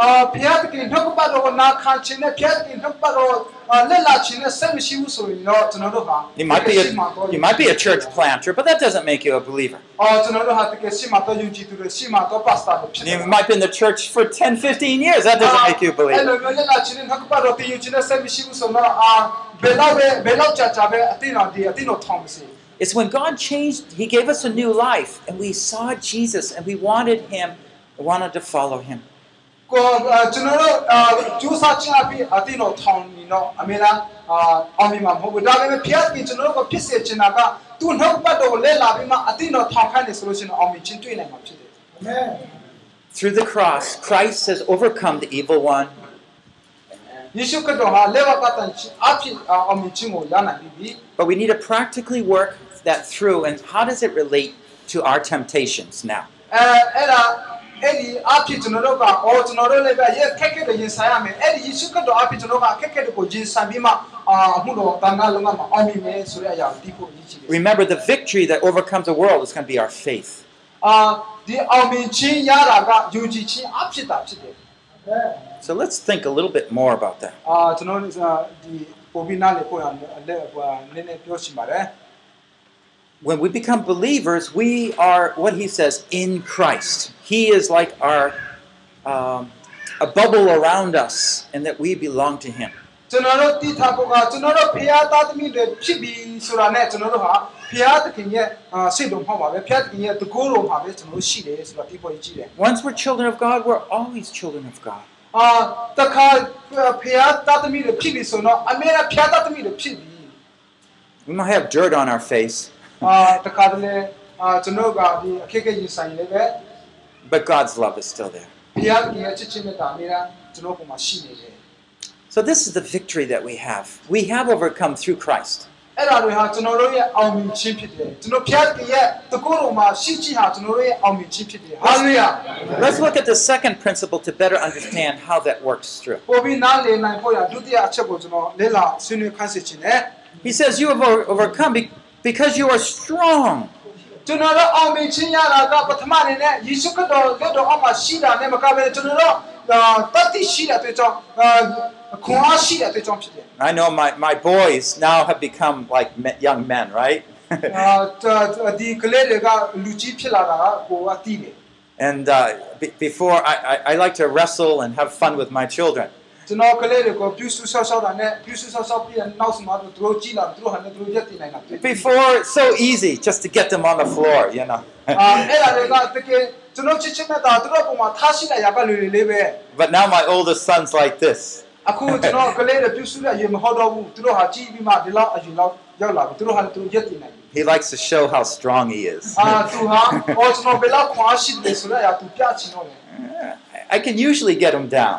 အာဖခင်ကနှုတ်ကပတ်တော်ကိုနာခံခြင်းနဲ့ဖခင်ကနှုတ်ကပတ်တော်လက်လာခြင်းနဲ့စိတ်မရှိဘူးဆိုရင်တော့ကျွန်တော်တို့ဟာ You might be a, you might be a church planter, but that doesn't make you a believer. အော်ကျွန်တော်တို့ဟာတကယ်ရှိမှတော့ယုံကြည်သူတွေရှိမှတော့ပါစတာတွေဖြစ်တယ် You might be in the church for 10, 15 years. That doesn't make you a အဲ့ believer. လိုမျိုးလက်လာခြင်းနဲ့နှုတ်ကပတ်တော်ပြင်ယူခြင်းနဲ့စိတ်မရှိဘူးဆိုတော့အာဘယ်တော့ပဲဘယ်တော့ကြာကြာပဲအတင်းတော်ဒီအတင်းတော်ထောင်မစီ It's when God changed, He gave us a new life, and we saw Jesus, and we wanted Him, wanted to follow Him. ကိုကျွန်တော်တို့ကျူးစာချင်းအပြီးအတင်းတော်ထောင်နေတော့အမေလားအာအောင်မြင်မှာမဟုတ်ဘူးဒါပေမဲ့ဖျက်ပြီးကျွန်တော်တို့ကဖြစ်စေချင်တာကသူ့နှုတ်ပတ်တော်ကိုလက်လာပြီးမှအတင်းတော်ထောင်ခိုင်းနေဆိုလို့ရှိရင်အောင်မြင်ခြင်းတွေ့နိုင်မှာဖြစ်တယ်အာမင် Through the cross, Christ has overcome the evil one. ယေရှုခရစ်တော်ဟာလက်ဝါကတန်ချင်းအဖြစ်အောင်မြင်ခြင်းကိုရနိုင်ပြီ But we need to practically work that through. And how does it relate to our temptations now? အဲအဲ့ဒါ အဲ့ဒီအဖြစ်ကျွန်တော်တို့ကအော်ကျွန်တော်တို့လည်းပဲရဲ့ခက်ခဲတဲ့ရင်ဆိုင်ရမယ်အဲ့ဒီယေရှုခရစ်တော်အဖြစ်ကျွန်တော်ကခက်ခဲတဲ့ကိုရင်ဆိုင်ပြီးမှအာအမှုတော်တန်ခါလုံးကမှအောင်မြင်မယ်ဆိုတဲ့အရာကိုဒီကိုရည်ချည်တယ် Remember, the victory that overcomes the world is going to be our faith. အာဒီအောင်မြင်ခြင်းရတာကယုံကြည်ခြင်းအဖြစ်တာဖြစ်တယ် So let's think a little bit more about that. အာကျွန်တော်ဒီပုံပြီးနားလေပို့ရအောင်လက်ဟိုနည်းနည်းပြောချင်ပါတယ် When we become believers, we are what he says in Christ. He is like our um, a bubble around us, and that we belong to Him. ကျွန်တော်တို့တိထားဖို့ကကျွန်တော်တို့ဖရာသားသမီးတွေဖြစ်ပြီးဆိုတာနဲ့ကျွန်တော်တို့ဟာဖရာသခင်ရဲ့စိတ်တော်မှာပါပဲဖရာသခင်ရဲ့တကူတော်မှာပဲကျွန်တော်တို့ရှိတယ်ဆိုတာဒီပေါ်ကြီးတယ် Once we're children of God, we're always children of God. အာတခါဖရာသားသမီးတွေဖြစ်ပြီးဆိုတော့အမေကဖရာသားသမီးတွေဖြစ်ပြီး We might have dirt on our face, အာ [LAUGHS] တခါတလေအာကျွန်တော်ကဒီအခက်အခဲရင်ဆိုင်နေပဲ but God's love is still there. ဖရာသခင်ရဲ့ချစ်ချင်းနဲ့တာအမေကကျွန်တော်ပုံမှာရှိနေတယ် So this is the victory that we have. We have overcome through Christ. အဲ့ဒါတွေဟာကျွန်တော်တို့ရဲ့အောင်မြင်ခြင်းဖြစ်တယ်ကျွန်တော်ဖျက်တရဲ့တကူတော်မှာရှိချင်ဟာကျွန်တော်တို့ရဲ့အောင်မြင်ခြင်းဖြစ်တယ်ဟာလေလုယာ Let's look at the second principle to better understand how that works through. ပေါ်ပြီးနားလည်နိုင်ဖို့ရဒုတိယအချက်ကိုကျွန်တော်လေ့လာဆွေးနွေးခန်းစစ်ခြင်းနဲ့ He says, You have over- overcome be- because you are strong. ကျွန်တော်တို့အောင်မြင်ခြင်းရတာကပထမအနေနဲ့ယေရှုခရစ်တော်လက်တော်အောက်မှာရှိတာနဲ့မကဘဲကျွန်တော်တို့တတ်သိရှိတဲ့အတွက်ကြောင့်ခွန်အားရှိတဲ့အတွက်ကြောင့်ဖြစ်တယ် I know my, my boys now have become like me- young men, right? အာဒီကလေးတွေကလူကြီးဖြစ်လာတာကိုအတိတယ် and uh, be- before, I, I, I like to wrestle and have fun with my children. ကျွန်တော်ကလေးတွေကိုပြုစုဆောက်ရှောက်တာနဲ့ပြုစုဆောက်ရှောက်ပြီးနောက်စမှာသူတို့ကြည်လာသူတို့ဟာလည်းသူတို့ရက်တည်နိုင်တာဖြစ်တယ် Before, it's so easy just to get them on the floor, you know. အာအဲ့ဒါတွေကတကယ်ကျွန်တော်ချစ်ချစ်နဲ့တာသူတို့ပုံမှာထားရှိတဲ့ရာကလူတွေလေးပဲ but now my oldest son's like this. အခုကျွန်တော်ကလေးတွေပြုစုတဲ့ရေမဟုတ်တော့ဘူးသူတို့ဟာကြည်ပြီးမှဒီလောက်အရင်လောက်ရောက်လာပြီသူတို့ဟာလည်းသူတို့ရက်တည်နိုင်ပြီ He likes to show how strong he is. အာသူဟာအော်ကျွန်တော်ဘယ်လောက်ခွာရှိတယ်ဆိုတော့ရာသူပြချင်တော့တယ် I can usually get him down.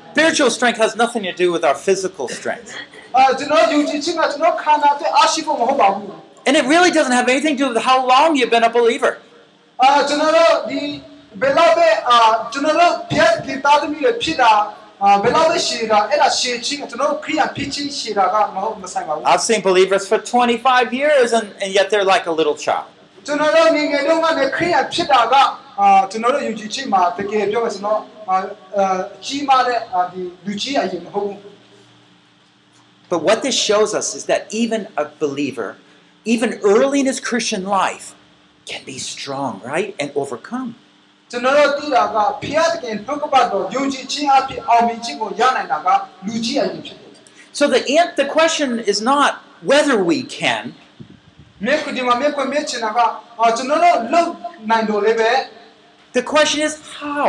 Spiritual strength has nothing to do with our physical strength. And it really doesn't have anything to do with how long you've been a believer. I've seen believers for 25 years and, and yet they're like a little child. ကျွန်တော်တို့ငယ်ငယ်တုန်းကလည်းခရိယာဖြစ်တာကအာ အာကျွန်တော်တို့ယုံကြည်ခြင်းမှာတကယ်ပြောမယ်ဆိုတော့အာအာကြီးမားတဲ့အာဒီလူကြီးအရင်မဟုတ်ဘူး But what this shows us is that even a believer, even early in his Christian life, can be strong, right? And overcome. ကျွန်တော်တို့သိတာကဖျားတကယ်နှုတ်ကပတ်တော်ယုံကြည်ခြင်းအဖြစ်အောင်မြင်ခြင်းကိုရနိုင်တာကလူကြီးအရင်ဖြစ်တယ် So the, an- the question is not whether we can, မြေကဒီမှာမြေကွမြေချင်တာကအာကျွန်တော်တို့လုံနိုင်တော်လေးပဲ the question is how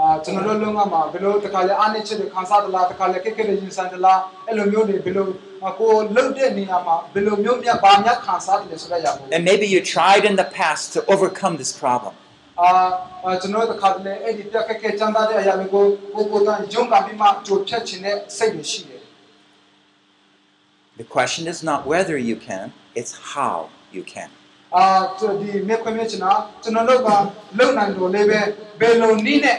အာကျွန်တော်တို့လုံငါမှာဘယ်လိုတခါလဲအားနေချက်တွေခံစားသလားတခါလဲခက်ခဲတဲ့ရင်ဆိုင်သလားအဲ့လိုမျိုးတွေဘယ်လိုအာကိုလုံတဲ့နေရာမှာဘယ်လိုမျိုးမြတ်ဘာမြတ်ခံစားတယ်လဲဆိုတဲ့အရာကို And maybe you tried in the past to overcome this problem. အာအာကျွန်တော်တို့တခါတလေအဲ့ဒီပြက်ခက်ခဲချမ်းသာတဲ့အရာတွေကိုကိုကိုယ်တိုင်ယုံကပြီးမှကြိုဖြတ်ခြင်းနဲ့စိတ်တွေရှိတယ် The question is not whether you can, it's how you can. အာဒီမြေခွင့်မြေချင်တာကျွန်တော်တို့ကလုံနိုင်တော်လေးပဲဘယ်လိုနည်းနဲ့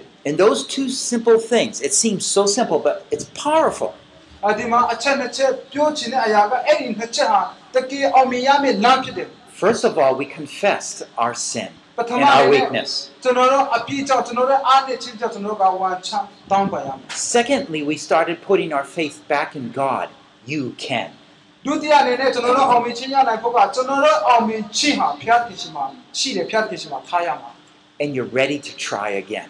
And those two simple things, it seems so simple, but it's powerful. First of all, we confessed our sin and our weakness. Secondly, we started putting our faith back in God. You can. And you're ready to try again.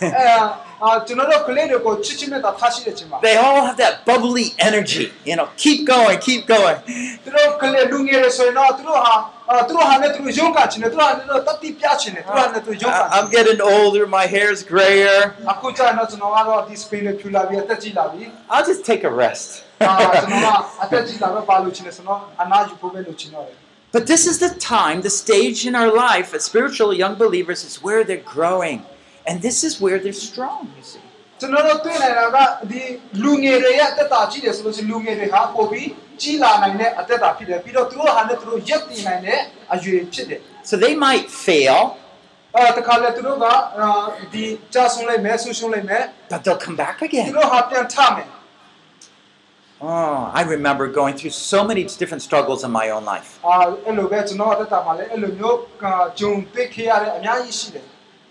[LAUGHS] they all have that bubbly energy. You know, keep going, keep going. I, I'm getting older, my hair's grayer. I'll just take a rest. but this is the time, the stage in our life as spiritual young believers is where they're growing. And this is where they're strong, you see. ကျွန်တော်တို့တွေ့နေတာကဒီလူငယ်တွေရဲ့အသက်တာကြီးတယ်ဆိုလို့ရှိရင်လူငယ်တွေဟာပို့ပြီးကြီးလာနိုင်တဲ့အသက်တာဖြစ်တယ်ပြီးတော့သူတို့ဟာနဲ့သူတို့ရက်တည်နိုင်တဲ့အရွယ်ဖြစ်တယ် So they might fail, အဲတခါလေသူတို့ကအာဒီကြာဆုံးလိုက်မယ်ဆူရှုံးလိုက်မယ် but they'll come back သူ again. တို့ဟာပြန်ထမယ် Oh, I remember going through so many different struggles in my own life. အာအဲ့လိုပဲကျွန်တော်အသက်တာမှာလည်းအဲ့လိုမျိုးဂျုံတွေ့ခဲ့ရတဲ့အများကြီးရှိတယ်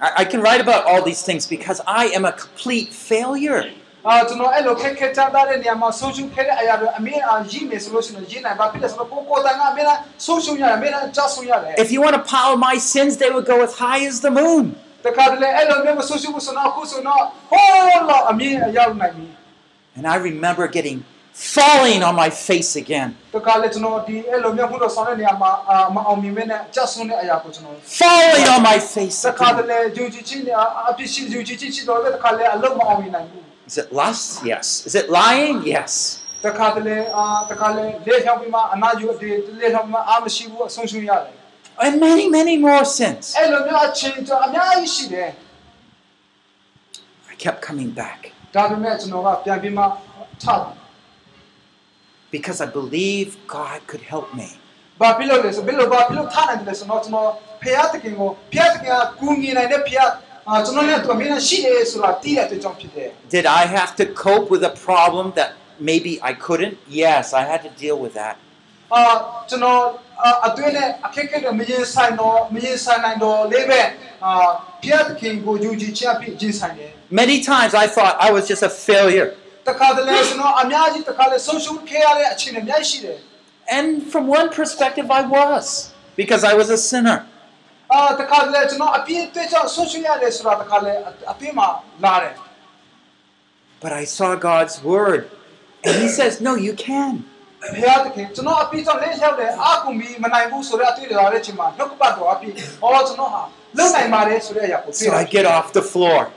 I, I can write about all these things because I am a complete failure. အာကျွန်တော်အဲ့လိုခက်ခဲချမ်းသာတဲ့နေရာမှာဆုံးရှုံးခဲ့တဲ့အရာတွေအမြဲအာရည်မယ်ဆိုလို့ရှိရင်ရည်နိုင်ပါဖြစ်တယ်ဆိုတော့ကိုကိုယ်တိုင်ကအမြဲတမ်းဆုံးရှုံးရတယ်အမြဲတမ်းကြောက်ဆုံးရတယ် If you want to pile my sins, they would go as high as the moon. တခါတလေအဲ့လိုမျိုးမဆုံးရှုံးဘူးဆိုတော့အခုဆိုတော့ဟိုးတော့အမြင်ရောက်နိုင်ပြီ And I remember getting falling on my face again. Falling on my face. Again. Is it lust? Yes. Is it lying? Yes. And many, many more sins. I kept coming back because I believe God could help me. ဘာဖြစ်လို့လဲဆိုဘယ်လိုဘာဖြစ်လို့ထားနိုင်တယ်လဲဆိုတော့ကျွန်တော်ဖျားတခင်ကိုဖျားတခင်ကကူညီနိုင်တဲ့ဖျားအာကျွန်တော်လည်းသူအမြင်ရှိတယ်ဆိုတာသိတဲ့အတွက်ကြောင့်ဖြစ်တယ် Did I have to cope with a problem that maybe I couldn't? Yes, I had to deal with that. အာကျွန်တော်အာအတွင်းနဲ့အခက်အခဲတွေမရင်ဆိုင်တော့မရင်ဆိုင်နိုင်တော့လေးပဲအာဘုရားသခင်ကိုယုံကြည်ခြင်းအဖြစ်ရင်ဆိုင်တယ် Many times I thought I was just a failure. And from one perspective, I was, because I was a sinner. But I saw God's word, and He says, No, you can. So I get off the floor.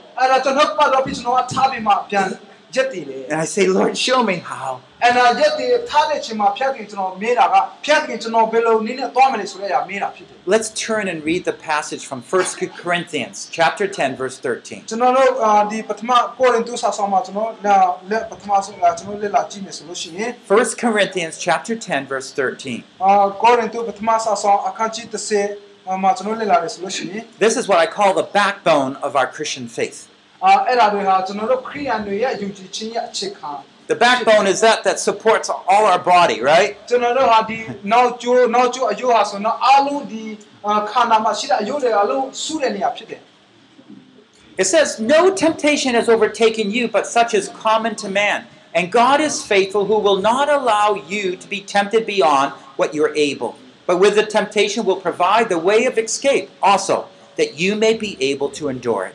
အဲ့ဒါကျွန်တော်နှုတ်ကပတ်တော်အပြည့်ကျွန်တော်ကထားပြီးမှပြန်ရက်တည်တယ် and I say, Lord, show me how. အဲ့ဒါရက်တည်ထားတဲ့အချိန်မှာဘုရားသခင်ကျွန်တော်မေးတာကဘုရားသခင်ကျွန်တော်ဘယ်လိုနည်းနဲ့သွားမလဲဆိုတဲ့အရာမေးတာဖြစ်တယ် Let's turn and read the passage from 1 Corinthians chapter 10, verse 13. ကျွန်တော်တို့အာဒီပထမကိုရင်တုစာဆောင်မှာကျွန်တော်လာလက်ပထမဆုံးကကျွန်တော်လက်လာကြည့်မယ်ဆိုလို့ရှိရင် 1 Corinthians chapter 10, verse 13. အာကိုရင်တုပထမစာဆောင်အခန်းကြီး30မှာကျွန်တော်လက်လာတယ်ဆိုလို့ရှိရင် This is what I call the backbone of our Christian faith. အာအဲ့ဒါတွေဟာကျွန်တော်တို့ခရိယန်တွေရဲ့ယုံကြည်ခြင်းရဲ့အခြေခံ The backbone is that that supports all our body, right? ကျွန်တော်တို့ဟာဒီနောက်ကျိုးနောက်ကျိုးအယုဟာဆိုတော့အလုံးဒီအာခန္ဓာမှာရှိတဲ့အယုတွေအလုံးစုတဲ့နေရာဖြစ်တယ် It says, No temptation has overtaken you, but such is common to man. And God is faithful, who will not allow you to be tempted beyond what you're able. But with the temptation will provide the way of escape also, that you may be able to endure it.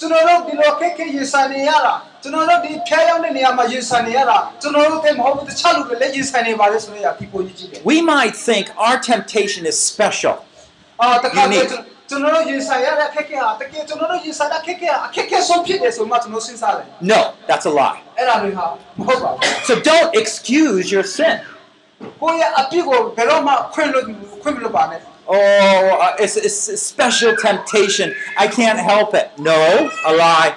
ကျွန်တော်တို့ဒီလိုခက်ခဲရင်ဆိုင်နေရတာကျွန်တော်တို့ဒီဖျားရောက်တဲ့နေရာမှာရင်ဆိုင်နေရတာကျွန်တော်တို့တည်းမဟုတ်ဘူးတခြားလူတွေလည်းရင်ဆိုင်နေပါလေဆိုတော့ဒီကိုကြီးကြည့်တယ် We might think our temptation is special. အာတခါတည်း Unique. ကျွန်တော်တို့ရင်ဆိုင်ရတဲ့ခက်ခဲဟာတကယ်ကျွန်တော်တို့ရင်ဆိုင်တဲ့ခက်ခဲဟာအခက်ခဲဆုံးဖြစ်တယ်ဆိုမှကျွန်တော်စဉ်းစားတယ် No, that's a lie. အဲ့ဒါတွေဟာမဟုတ်ပါဘူး So don't excuse your sin. ကိုယ့်ရဲ့အပြစ်ကိုဘယ်တော့မှခွင့်လို့ခွင့်မလို့ပါနဲ့ Oh, uh, it's, it's a special temptation. I can't help it. No, a lie.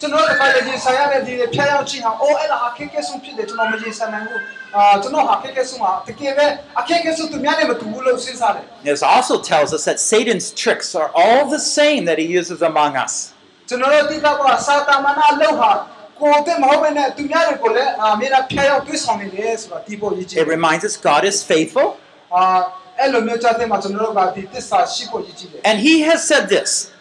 ကျွန်တော်တခါလေရင်ဆိုင်ရတဲ့ဒီဖျားရောက်ခြင်းဟာအိုးအဲ့ဒါအခက်ခဲဆုံးဖြစ်တယ်ကျွန်တော်မရင်ဆိုင်နိုင်ဘူးအာကျွန်တော်ဟာအခက်ခဲဆုံးဟာတကယ်ပဲအခက်ခဲဆုံးသူများနဲ့မတူဘူးလို့စဉ်းစားတယ် This also tells us that Satan's tricks are all the same that he uses among us. ကျွန်တော်တို့တိကျကစာတာမနာအလုပ်ဟာကိုယ်တည်းမဟုတ်ဘဲနဲ့သူများတွေကိုလည်းအာမြေတာဖျားရောက်တွေးဆောင်နေတယ်ဆိုတာဒီပေါ်ရေးကြည့် It reminds us God is faithful, အာ And he has said this.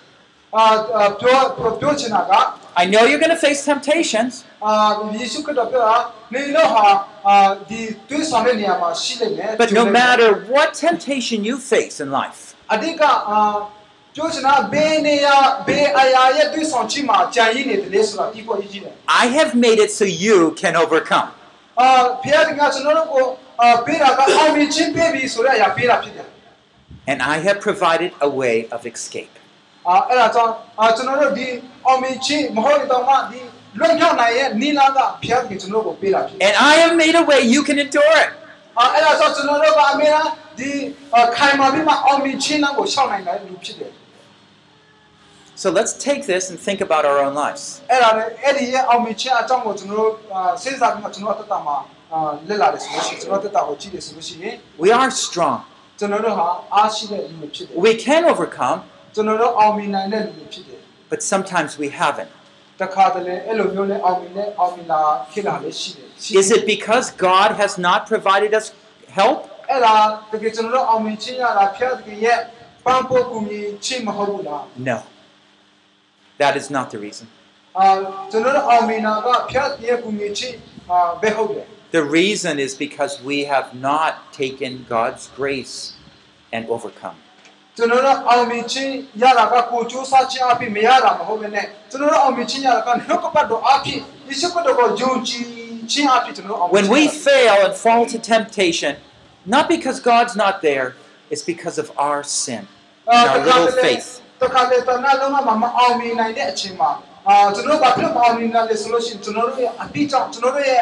I know you're going to face temptations. But no matter what temptation you face in life, I have made it so you can overcome. And I have provided a way of escape. And I have made a way you can endure it. So let's take this and think about our own lives. အဲ့ဒါလည်းအဲ့ဒီရဲ့အောင်မြင်ခြင်းအကြောင်းကိုကျွန်တော်တို့အာစဉ်းစားပြီးမှကျွန်တော်တို့အတ္တမှာအာလက်လာတယ်ဆိုလို့ရှိရင်ကျွန်တော်တို့အတ္တကိုကြည့်တယ်ဆိုလို့ရှိရင် We are strong. ကျွန်တော်တို့ဟာအားရှိတဲ့လူတွေဖြစ်တယ် We can overcome, ကျွန်တော်တို့အောင်မြင်နိုင်တဲ့လူတွေဖြစ်တယ် but sometimes we haven't. တခါတလေအဲ့လိုမျိုးနဲ့အောင်မြင်တဲ့အောင်မြင်လာဖြစ်လာလေးရှိတယ်ရှိတယ် Is it because God has not provided us help? အဲ့ဒါတကယ်ကျွန်တော်တို့အောင်မြင်ခြင်းရတာဖျားတကယ်ရဲ့ပန်းပိုးကူမြင်ခြင်းမဟုတ်ဘူးလား No. That is not the reason. အာကျွန်တော်တို့အောင်မြင်တာကဖျားတကယ်ကူမြင်ခြင်းအာဘယ်ဟုတ်လဲ The reason is because we have not taken God's grace and overcome. ကျွန်တော်တို့အောင်မြင်ခြင်းရတာကကိုကြိုးစားခြင်းအဖြစ်မရတာမဟုတ်ဘဲနဲ့ကျွန်တော်တို့အောင်မြင်ခြင်းရတာကနှုတ်ကပတ်တော်အဖြစ်ယေရှုခရစ်တော်ကိုယုံကြည်ခြင်းအဖြစ်ကျွန်တော်တို့အောင်မြင် When ခြင်း we ရတယ် fail and fall to temptation, not because God's not there, it's because of our sin အာ and တ our ခါ little တလေ faith. တခါလေတနာလုံးမှာမအောင်မြင်နိုင်တဲ့အချိန်မှာအာကျွန်တော်တို့ဘာဖြစ်မအောင်မြင်နိုင်လဲဆိုလို့ရှိရင်ကျွန်တော်တို့ရဲ့အတိအကျကျွန်တော်တို့ရဲ့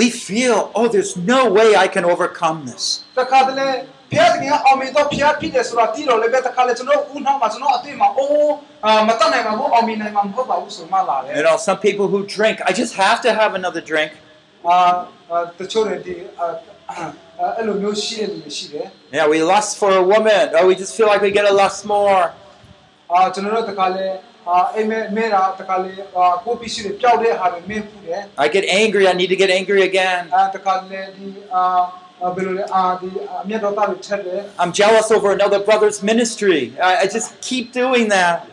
we feel, oh, there's no way I can overcome this. တခါတလေဖျက်ကနေအောင်မြင်တော့ဖျက်ဖြစ်တယ်ဆိုတာသိတော့လည်းပဲတခါလေကျွန်တော်ဦးနှောက်မှာကျွန်တော်အတွေ့မှာအိုးအာမတတ်နိုင်မှာဘူးအောင်မြင်နိုင်မှာမဟုတ်ပါဘူးဆိုမှလာတယ် You know, some people who drink, I just have to have another drink. အာအာတချို့တွေဒီအာအာအဲ့လိုမျိုးရှိတဲ့လူတွေရှိတယ် Yeah, we lust for a woman. Oh, we just feel like we get to lust more. အာကျွန်တော်တို့တခါလေ I get angry, I need to get angry again. I'm jealous over another brother's ministry. I, I just keep doing that.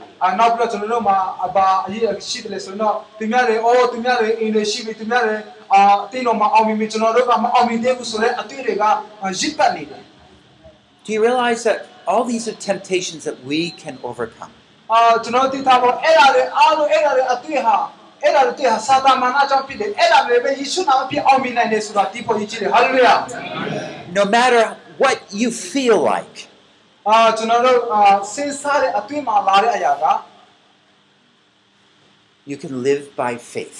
Do you realize that all these are temptations that we can overcome? အာကျွန်တော်သိထားပါအဲ့ဒါတွေအားလုံးအဲ့ဒါတွေအတွေ့ဟာအဲ့ဒါတွေဟာစာတာမာနကြောင့်ဖြစ်တယ်အဲ့ဒါတွေပဲယေရှုနာမဖြစ်အောင်မြင်နိုင်တယ်ဆိုတာဒီပေါ်ကြီးကြည့်တယ်ဟာလေလုယာ No matter what you feel like, အာကျွန်တော်တို့အာစဉ်းစားတဲ့အတွေ့မှာလာတဲ့အရာက you can live by faith.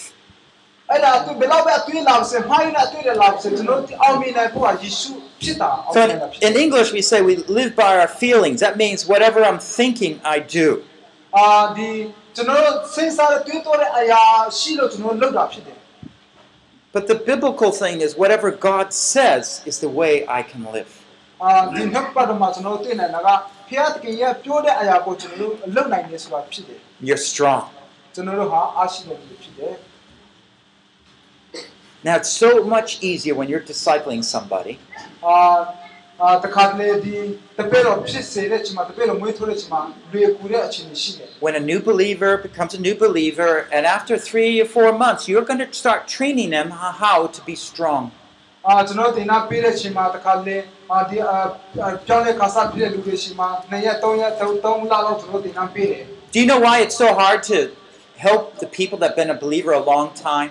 အဲ့ဒါသူဘယ်တော့ပဲအတွေ့လာစမိုင်းနဲ့အတွေ့တယ်လာစကျွန်တော်တို့အောင်မြင်နိုင်ဖို့ကယေရှုဖြစ်တာအောင် So မြင်နိုင်တာဖြစ် in, in English, we say we live by our feelings. That means whatever I'm thinking, I do. အာဒီကျွန်တော်တို့စဉ်းစားတဲ့တွေးတောတဲ့အရာရှိလို့ကျွန်တော်တို့လုပ်တာဖြစ်တယ် But the biblical thing is whatever God says is the way I can live. အာဒီနှုတ်ပတ်တော်မှာကျွန်တော်တို့သိနိုင်တာကဖျားတခင်ရဲ့ပြောတဲ့အရာကိုကျွန်တော်တို့လုပ်နိုင်တယ်ဆိုတာဖြစ်တယ် You're strong. ကျွန်တော်တို့ဟာအားရှိတဲ့လူဖြစ်တယ် Now, it's so much easier when you're discipling somebody အာ When a new believer becomes a new believer, and after three or four months, you're going to start training them how to be strong. Do you know why it's so hard to help the people that have been a believer a long time?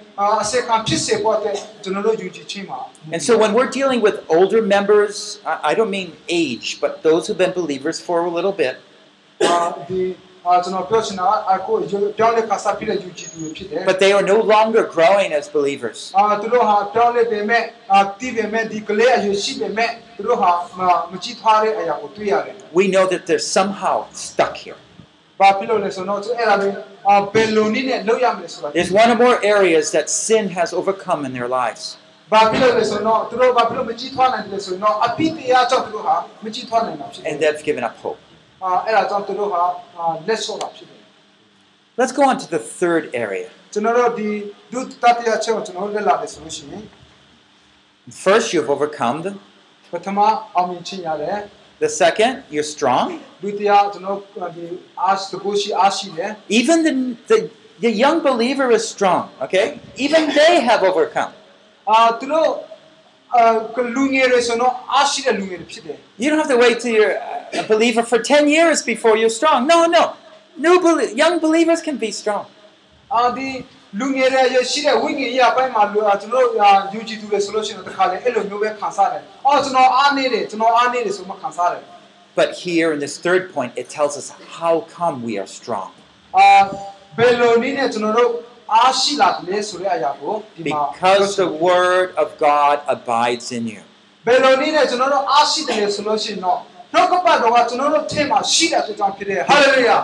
And so when we're dealing with older members, I don't mean age, but those who've been believers for a little bit. But they are no longer growing as believers. We know that they're somehow stuck here. There's one or more areas that sin has overcome in their lives. And they've given up hope. Let's go on to the third area. First, you've overcome the the second, you're strong. Even the, the, the young believer is strong, okay? Even they have overcome. You don't have to wait till you're a believer for 10 years before you're strong. No, no. New young believers can be strong. Uh, လူငယ်တွေရရှိတဲ့ဝိညာဉ်ရေးအပိုင်းမှာလူအာကျွန်တော်တို့အာယူကြည်သူတွေဆိုလို့ရှိရင်တခါလေအဲ့လိုမျိုးပဲခံစားတယ်။အော်ကျွန်တော်အားနေတယ်ကျွန်တော်အားနေတယ်ဆိုမှခံစားတယ် But here in this third point, it tells us how come we are strong. ။အာဘယ်လိုနည်းနဲ့ကျွန်တော်တို့အားရှိလာတယ်လဲဆိုတဲ့အရာကိုဒီမှာ Because the word of God abides in you. ဘယ်လိုနည်းနဲ့ကျွန်တော်တို့အားရှိတယ်လဲဆိုလို့ရှိရင်တော့နှုတ်ကပတ်တော်ကကျွန်တော်တို့ထဲမှာရှိတဲ့အတွက်ကြောင့်ဖြစ်တယ်ဟာလေလုယာ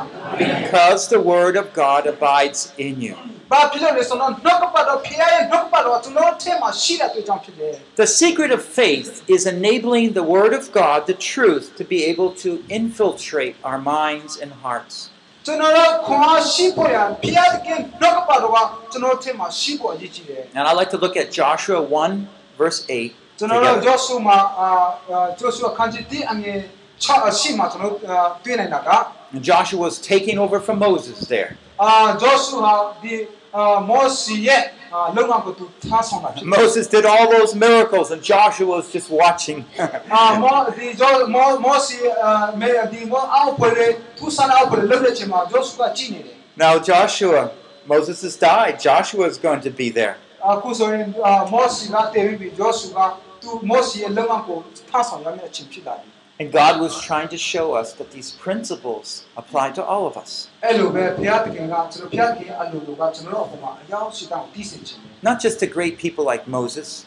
Because the word of God abides in you. ။ The secret of faith is enabling the Word of God, the truth, to be able to infiltrate our minds and hearts. And I'd like to look at Joshua 1, verse 8. Together. And Joshua was taking over from Moses there. Moses did all those miracles, and Joshua was just watching. now, Joshua, Moses has died. Joshua is going to be there. And God was trying to show us that these principles apply to all of us. Not just to great people like Moses.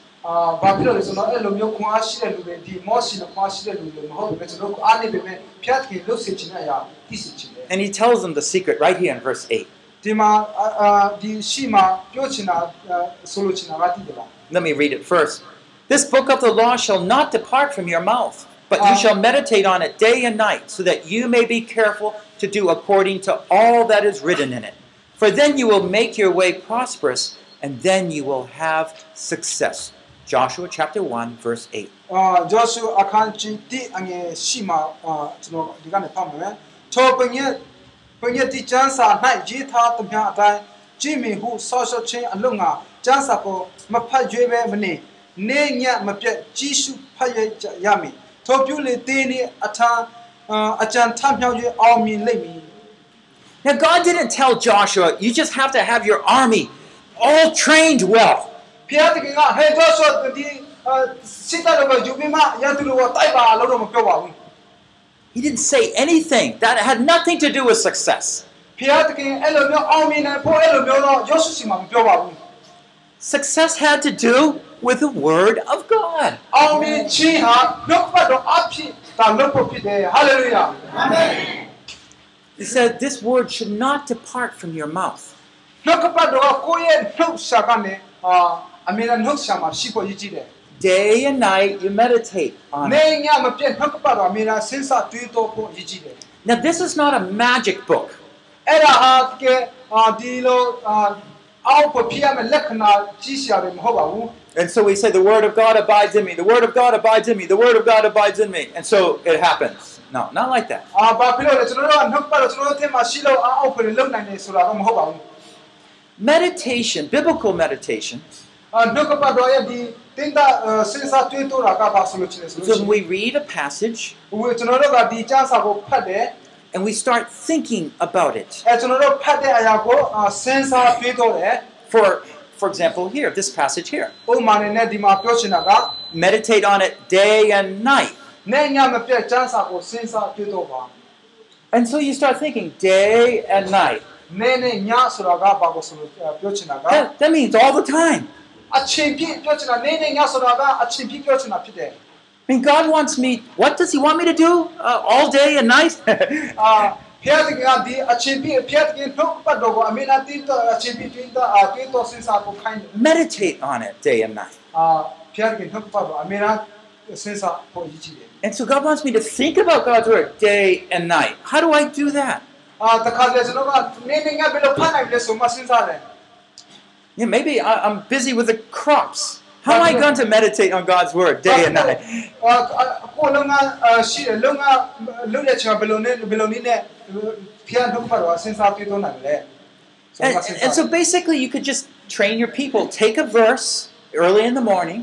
And he tells them the secret right here in verse 8. Let me read it first. This book of the law shall not depart from your mouth. But you um, shall meditate on it day and night, so that you may be careful to do according to all that is written in it. For then you will make your way prosperous, and then you will have success. Joshua chapter 1, verse 8. Uh, Joshua akanchi ti ange shima tsuno digane pamwe. To pengye pengye ti chansa nai ji tha tumya atai ji mi hu so so chin alunga chansa ko ma phat ywe be mne ne nya ma pet ji shu phat ywe ya mi. ည်မီဟုဆောရှောချင်းအလုံငါကျမ်းစာကိုမဖတ်ကြွေးပဲမနေနေညမပြတ်ကြီးစုဖတ်ရရမည်ထောပြုလေသေးနေအထာအာအကြံထမြောက်၍အောင်မြင်လိမ့်မည် Now, God didn't tell Joshua, you just have to have your army all trained well. ဖျားတကယ်ကဟဲဂျောရှုဒီအာစစ်တပ်တော်ယူပြီးမှရန်သူတို့ကိုတိုက်ပါလို့တော့မပြောပါဘူး He didn't say anything. That had nothing to do with success. ဖျားတကယ်အဲ့လိုမျိုးအောင်မြင်နိုင်ဖို့အဲ့လိုမျိုးတော့ယောရှုစီမှာမပြောပါဘူး Success had to do with the word of God. Amen. He said, This word should not depart from your mouth. Day and night you meditate on it. Now, this is not a magic book. And so we say, the word of God abides in me, the word of God abides in me, the word of God abides in me. And so it happens. No, not like that. Meditation, biblical meditation. When we read a passage, and we start thinking about it. For, for example, here, this passage here. Meditate on it day and night. And so you start thinking day and night. That, that means all the time အချိန်ပြည့်ပြောချင်တာနဲ့နဲ့ညဆိုတာကအချိန်ပြည့်ပြောချင်တာဖြစ်တယ် I mean, God wants me, what does He want me to do uh, all day and night? [LAUGHS] အာဖျားတကယ်ဒီအချိန်ပြည့်ဖျားတကယ်နှုတ်ပတ်တော်ကိုအမေနာတိတော့အချိန်ပြည့်တွေးတာအတွေးတော့စဉ်းစားဖို့ခိုင်းတယ် Meditate on it day and night. အာဖျားတကယ်နှုတ်ပတ်တော်အမေနာစဉ်းစားဖို့ရည်ကြည်တယ် And so God wants me to think about God's Word day and night. How do I do that? အာတခါလေကျွန်တော်ကနေနေငါဘယ်လိုဖတ်နိုင်လဲဆိုမှစဉ်းစားတယ် Yeah, maybe I, I'm busy with the crops. How am I going to meditate on God's Word day and night? အာကိုလုံငါရှိတယ်လုံငါလုံတဲ့ချိန်ဘယ်လိုနဲ့ဘယ်လိုနည်းနဲ့ဖျားနှုတ်ပတ်တော်စဉ်းစားတွေးတော့နိုင်လဲ And, and so basically, you could just train your people. Take a verse early in the morning,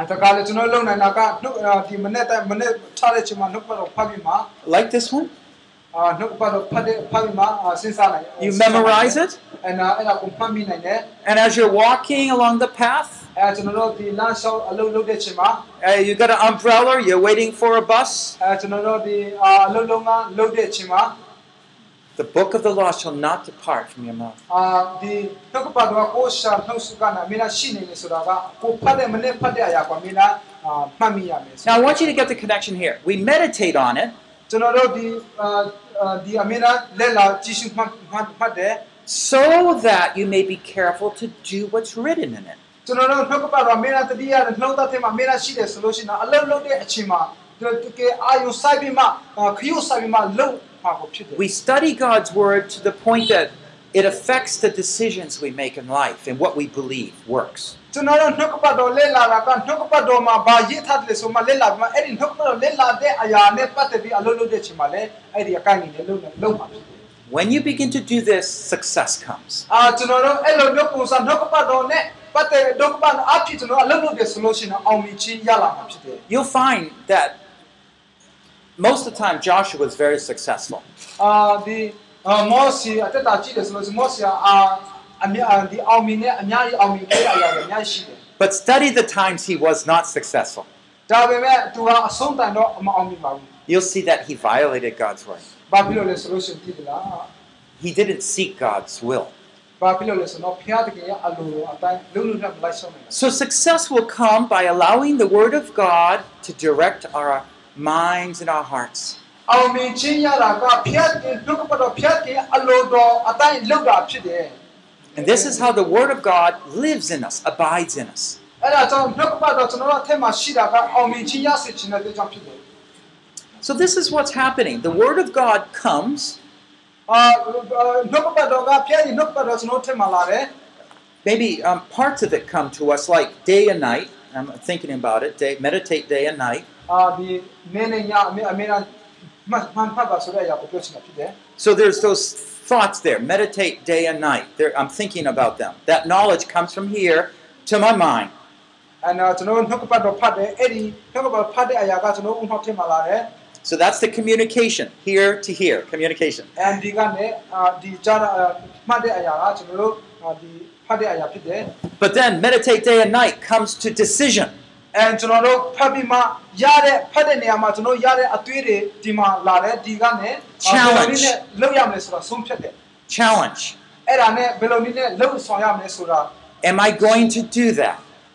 အတကားလေကျွန်တော်လုံနိုင်တာကနှုတ်ဒီမနေ့တိုင်းမနေ့ထားတဲ့ချိန်မှာနှုတ်ပတ်တော်ဖတ်ပြီးမှ like this one. အာနှုတ်ပတ်တော်ဖတ်တဲ့ဖတ်ပြီးမှစဉ်းစားနိုင် You memorize it, အဲ့ဒါအဲ့ဒါကိုဖတ်မိနိုင်တယ် and as you're walking along the path, အဲကျွန်တော်တို့ဒီလမ်းလျှောက်အလုပ်လုပ်တဲ့ချိန်မှာ uh, you got an umbrella, you're waiting for a bus. အဲကျွန်တော်တို့ဒီအလုပ်လုံးကလုပ်တဲ့ချိန်မှာ The book of the law shall not depart from your mouth. အာဒီနှုတ်ပတ်တော်ကိုရှာနှုတ်စုကနာမင်းလားရှိနေတယ်ဆိုတာကကိုဖတ်တဲ့မနေ့ဖတ်တဲ့အရာကမင်းလားအာမှတ်မိရမယ် Now, I want you to get the connection here. We meditate on it ကျွန်တော်တို့ဒီအာဒီအမင်းလားလက်လာကြည့်ရှုမှတ်မှတ်တယ် so that you may be careful to do what's written in it. ကျွန်တော်တို့နှုတ်ပတ်တော်မင်းလားတတိယနှုတ်သက်ထဲမှာမင်းလားရှိတယ်ဆိုလို့ရှိရင်အလုပ်လုပ်တဲ့အချိန်မှာဒီကအာယုစိုက်ပြီးမှခရုစိုက်ပြီးမှလုံ မှာကိုဖြစ်တယ် We study God's word to the point that it affects the decisions we make in life and what we believe works. ကျွန်တော်တို့နှုတ်ကပတ်တော်လက်လာတာကနှုတ်ကပတ်တော်မှာဘာရေးထားတယ်ဆိုမှလက်လာပြီးမှအဲ့ဒီနှုတ်ကပတ်တော်လက်လာတဲ့အရာနဲ့ပတ်သက်ပြီးအလုပ်လုပ်တဲ့ချိန်မှာလည်းအဲ့ဒီအကိုင်းနေနဲ့လုပ်နေလုပ်မှာဖြစ်တယ် When you begin to do this, success comes. အာကျွန်တော်တို့အဲ့လိုမျိုးပုံစံနှုတ်ကပတ်တော်နဲ့ but the document up to a little bit solution on You'll find that most of the time Joshua was very successful. But study the times he was not successful. You'll see that he violated God's word. He didn't seek God's will. So success will come by allowing the Word of God to direct our minds and our hearts. And this is how the Word of God lives in us, abides in us. So this is what's happening. The Word of God comes. Maybe um, parts of it come to us like day and night. I'm thinking about it. Day, meditate day and night. So there's those thoughts there. Meditate day and night. There, I'm thinking about them. That knowledge comes from here to my mind. And uh, ကျွန်တော်တို့နှုတ်ကပတ်တော်ဖတ်တယ်အဲ့ဒီနှုတ်ကပတ်တော်ဖတ်တဲ့အရာကကျွန်တော်ဦးနှောက်ထင်မှာလာတယ် So that's the communication, here to here, communication. and ဒီကနေအာဒီကြားအာမှတ်တဲ့အရာကကျွန်တော်တို့အာဒီဖတ်တဲ့အရာဖြစ်တယ် But then meditate day and night comes to decision. and ကျွန်တော်တို့ဖတ်ပြီးမှရတဲ့ဖတ်တဲ့နေရာမှာကျွန်တော်ရတဲ့အသွေးတွေဒီမှာလာတယ်ဒီကနေအာ Challenge. ဘယ်လိုနည်းနဲ့လုပ်ရမလဲဆိုတာဆုံးဖြတ်တယ် Challenge. အဲ့ဒါနဲ့ဘယ်လိုနည်းနဲ့လုပ်ဆောင်ရမလဲဆိုတာ Am I going to do that?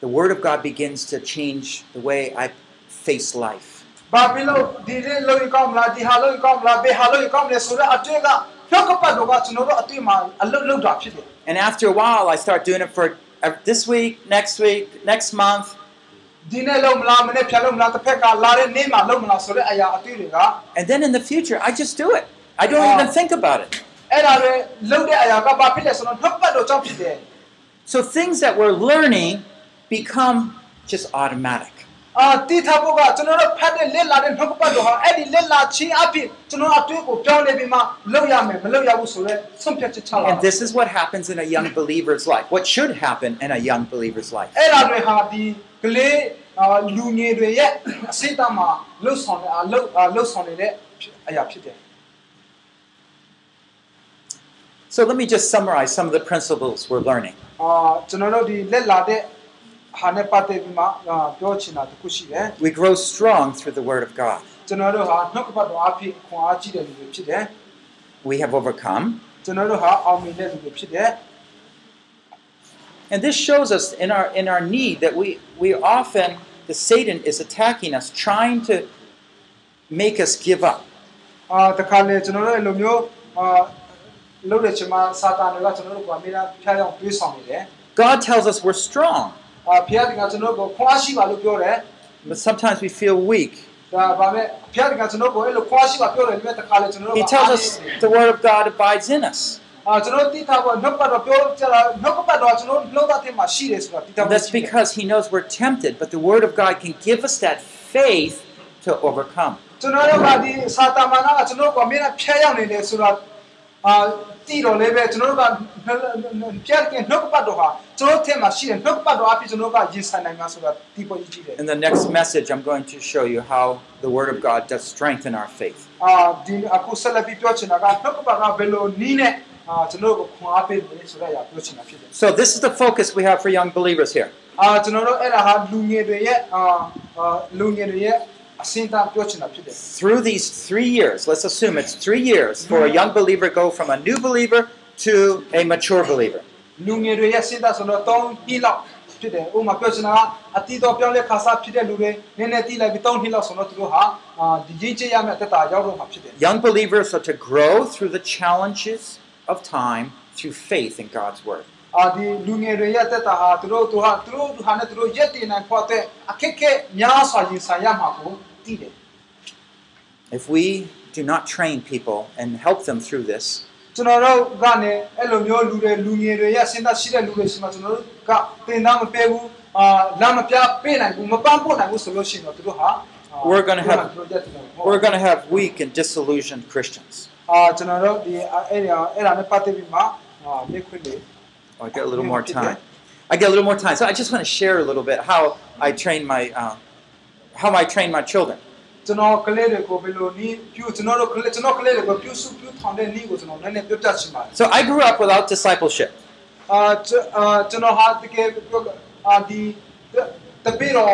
the Word of God begins to change the way I face life. And after a while, I start doing it for uh, this week, next week, next month. And then in the future, I just do it. I don't even think about it. So things that we're learning become just automatic. အာတိထားဖို့ကကျွန်တော်တို့ဖတ်တဲ့လက်လာတဲ့နှုတ်ပတ်တော်ဟာအဲ့ဒီလက်လာချင်းအဖြစ်ကျွန်တော်အတွေ့ကိုပြောင်းလဲပြီးမှလုပ်ရမယ်မလုပ်ရဘူးဆိုတော့ဆုံးဖြတ်ချက်ချလာ And this is what happens in a young believer's life. What should happen in a young believer's life. အဲ့ဒါတွေဟာဒီကလေးအာလူငယ်တွေရဲ့အစိတ်အမှာလှုပ်ဆောင်တဲ့အလုပ်အာလှုပ်ဆောင်နေတဲ့အရာဖြစ်တယ် So let me just summarize some of the principles we're learning. အာကျွန်တော်တို့ဒီလက်လာတဲ့ we grow strong through the Word of God. We have overcome. And this shows us in our in our need that we we often the Satan is attacking us, trying to make us give up. God tells us we're strong. အာဖျားတွေကကျွန်တော်တို့ကိုခွန်အားရှိပါလို့ပြောတယ် but sometimes we feel weak. ဒါဗာမဲ့ဖျားတွေကကျွန်တော်ကိုအဲ့လိုခွန်အားရှိပါပြောတယ်ဒီမဲ့တခါလေကျွန်တော်တို့ He က tells us the Word of God abides in us. အာကျွန်တော်တိထားဖို့နှုတ်ပတ်တော်ပြောကြတာနှုတ်ပတ်တော်ကျွန်တော်နှုတ်သားထဲမှာရှိတယ်ဆိုတာတိထား And ဖို့ that's because He knows we're tempted, but the Word of God can give us that faith to overcome. ကျွန်တော်တို့ကဒီစာတာမာနကကျွန်တော်တို့ကအမြဲတမ်းဖျားရောက်နေတယ်ဆိုတာအာတည်တော်လည်းပဲကျွန်တော်တို့ကဖျားကနှုတ်ပတ်တော်ဟာကျွန်တော်ထဲမှာရှိတယ်နှုတ်ပတ်တော်အဖြစ်ကျွန်တော်တို့ကရင်ဆိုင်နိုင်မှာဆိုတာဒီပေါ်ကြီးကြည့်တယ် In the next message, I'm going to show you how the Word of God does strengthen our faith. အာဒီအခုဆက်လက်ပြီးပြောချင်တာကနှုတ်ကပတ်ကဘယ်လိုနီးနဲ့အာကျွန်တော်တို့ကိုခွန်အားပေးတယ်ဆိုတဲ့အရာပြောချင်တာဖြစ်တယ် So this is the focus we have for young believers here. အာကျွန်တော်တို့အဲ့ဒါဟာလူငယ်တွေရဲ့အာအာလူငယ်တွေရဲ့ အစင်းသားပြောချင်တာဖြစ်တယ် Through these three years, let's assume it's three years for a young believer go from a new believer to a mature believer. လူငယ်တွေရဲ့စဉ်းစားဆိုတော့3နှစ်လောက်ဖြစ်တယ်ဥပမာပြောချင်တာကအတီတော်ပြောင်းလဲခါစားဖြစ်တဲ့လူတွေနည်းနည်းတီးလိုက်ပြီး3နှစ်လောက်ဆိုတော့သူတို့ဟာအာဒီရင်းချရမယ့်အသက်တာရောက်တော့မှာဖြစ်တယ် Young believers are to grow through the challenges of time through faith in God's word. အာဒီလူငယ်တွေရဲ့အသက်တာဟာသူတို့သူဟာသူတို့ဟာနဲ့သူတို့ရက်တည်နိုင်ဖို့အတွက်အခက်အခဲများစွာရင်ဆိုင်ရမှာကို သိတယ် If we do not train people and help them through this, ကျွန်တော်တို့ကနေအဲ့လိုမျိုးလူတွေလူငယ်တွေရဲ့စဉ်းစားရှိတဲ့လူတွေရှိမှကျွန်တော်တို့ကတင်သားမပေးဘူးအာလမ်းမပြပေးနိုင်ဘူးမပန်းပို့နိုင်ဘူးဆိုလို့ရှိရင်တော့သူတို့ဟာ We're gonna have- သူတို့ရက်တည်နိုင်မှာ we're going to have weak and disillusioned Christians. အာကျွန်တော်တို့ဒီအဲ့ဒါအဲ့ဒါနဲ့ပတ်သက်ပြီးမှအာမြစ်ခွင့်တွေ Oh, I get a little more time. I get a little more time. So I just want to share a little bit how I train my uh, how I train my children. ကျွန်တော်ကလေးတွေကိုဘယ်လိုနီးပြုကျွန်တော်တို့ကလေးကျွန်တော်ကလေးတွေကိုပြုစုပြုထောင်တဲ့နီးကိုကျွန်တော်နည်းနည်းပြောပြချင်ပါတယ် So I grew up without discipleship. အာကျွန်အာကျွန်တော်ဟာတကယ်ပြောအာဒီတပည့်တော်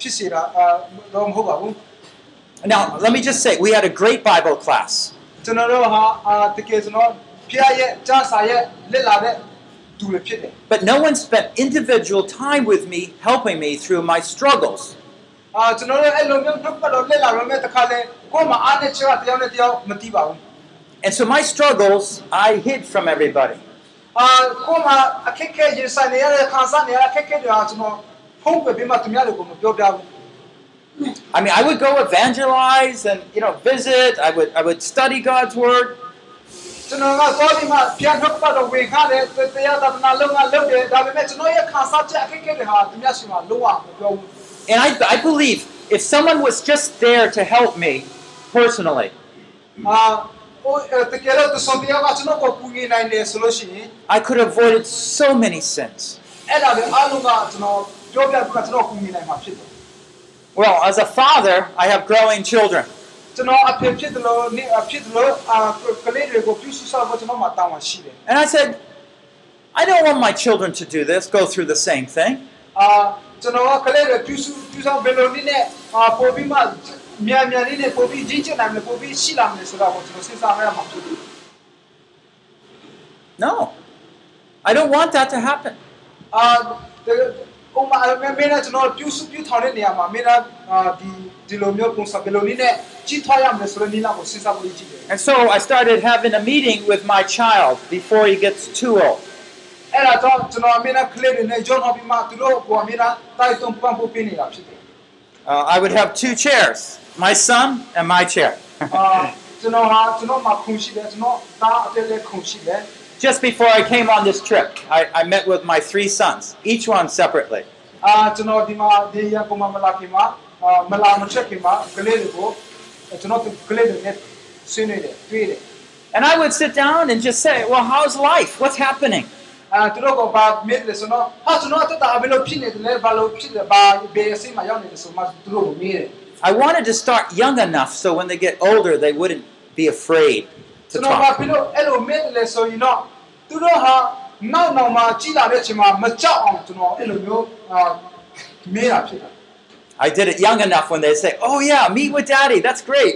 ဖြစ်စီတာအာတော့မဟုတ်ပါဘူး Now, let me just say, we had a great Bible class. ကျွန်တော်တို့ဟာအာတကယ်ကျွန်တော်ဖျားရဲ့ကြားစာရဲ့လက်လာတဲ့သူတွေဖြစ်တယ် But no one spent individual time with me, helping me through my struggles. အာကျွန်တော်တို့အဲ့လိုမျိုးထုတ်ပတ်တော့လက်လာရမယ့်တခါလေကိုယ်မှာအားနဲ့ချက်ကတယောက်နဲ့တယောက်မတီးပါဘူး And so my struggles, I hid from everybody. အာကိုယ်မှာအခက်အခဲရင်ဆိုင်နေရတဲ့ခံစားနေရတဲ့အခက်အခဲတွေဟာကျွန်တော်ဖုံးပြပြီးမှသူများတွေကိုမပြောပြဘူး I mean, I would go evangelize and you know visit. I would I would study God's word, ကျွန်တော်ကသွားပြီးမှပြန်ထုတ်ပတ်တော့ဝင်ခါတယ်တရားသာသနာလုံးကလုပ်တယ်ဒါပေမဲ့ကျွန်တော်ရဲ့ခံစားချက်အခက်အခဲတွေဟာသူများရှိမှလုံးဝမပြောဘူး And I, I believe if someone was just there to help me personally, I could have avoided so many sins. Well, as a father, I have growing children. And I said, I don't want my children to do this, go through the same thing. ကျွန်တော်ကကလေးတွေပြုစုပြုဆောင်ဘယ်လိုနည်းနဲ့အာပို့ပြီးမှမြန်မြန်လေးနဲ့ပို့ပြီးကြီးကျယ်နိုင်မယ်ပို့ပြီးရှိလာမယ်ဆိုတော့ကျွန်တော်စဉ်းစားရမှာဖြစ်တယ် No, I don't want that to happen. အာဥမာမင်းနဲ့ကျွန်တော်ပြုစုပြုထောင်တဲ့နေရာမှာမင်းကအာဒီဒီလိုမျိုးပုံစံဘယ်လိုနည်းနဲ့ကြီးထွားရမယ်ဆိုတဲ့နည်းနာကိုစဉ်းစားဖို့ရည်ကြည့်တယ် And so I started having a meeting with my child before he gets too old. era to chuna mina clean ne jon hobi ma ko tai pam pu pini uh, I would have two chairs my son and my chair. Just before I came on this trip I I met with my three sons each one separately. And I would sit down and just say, Well, how's life? What's happening? I wanted to start young enough so when they get older they wouldn't be afraid to talk. I did it young enough when they say, Oh, yeah, meet with daddy, that's great.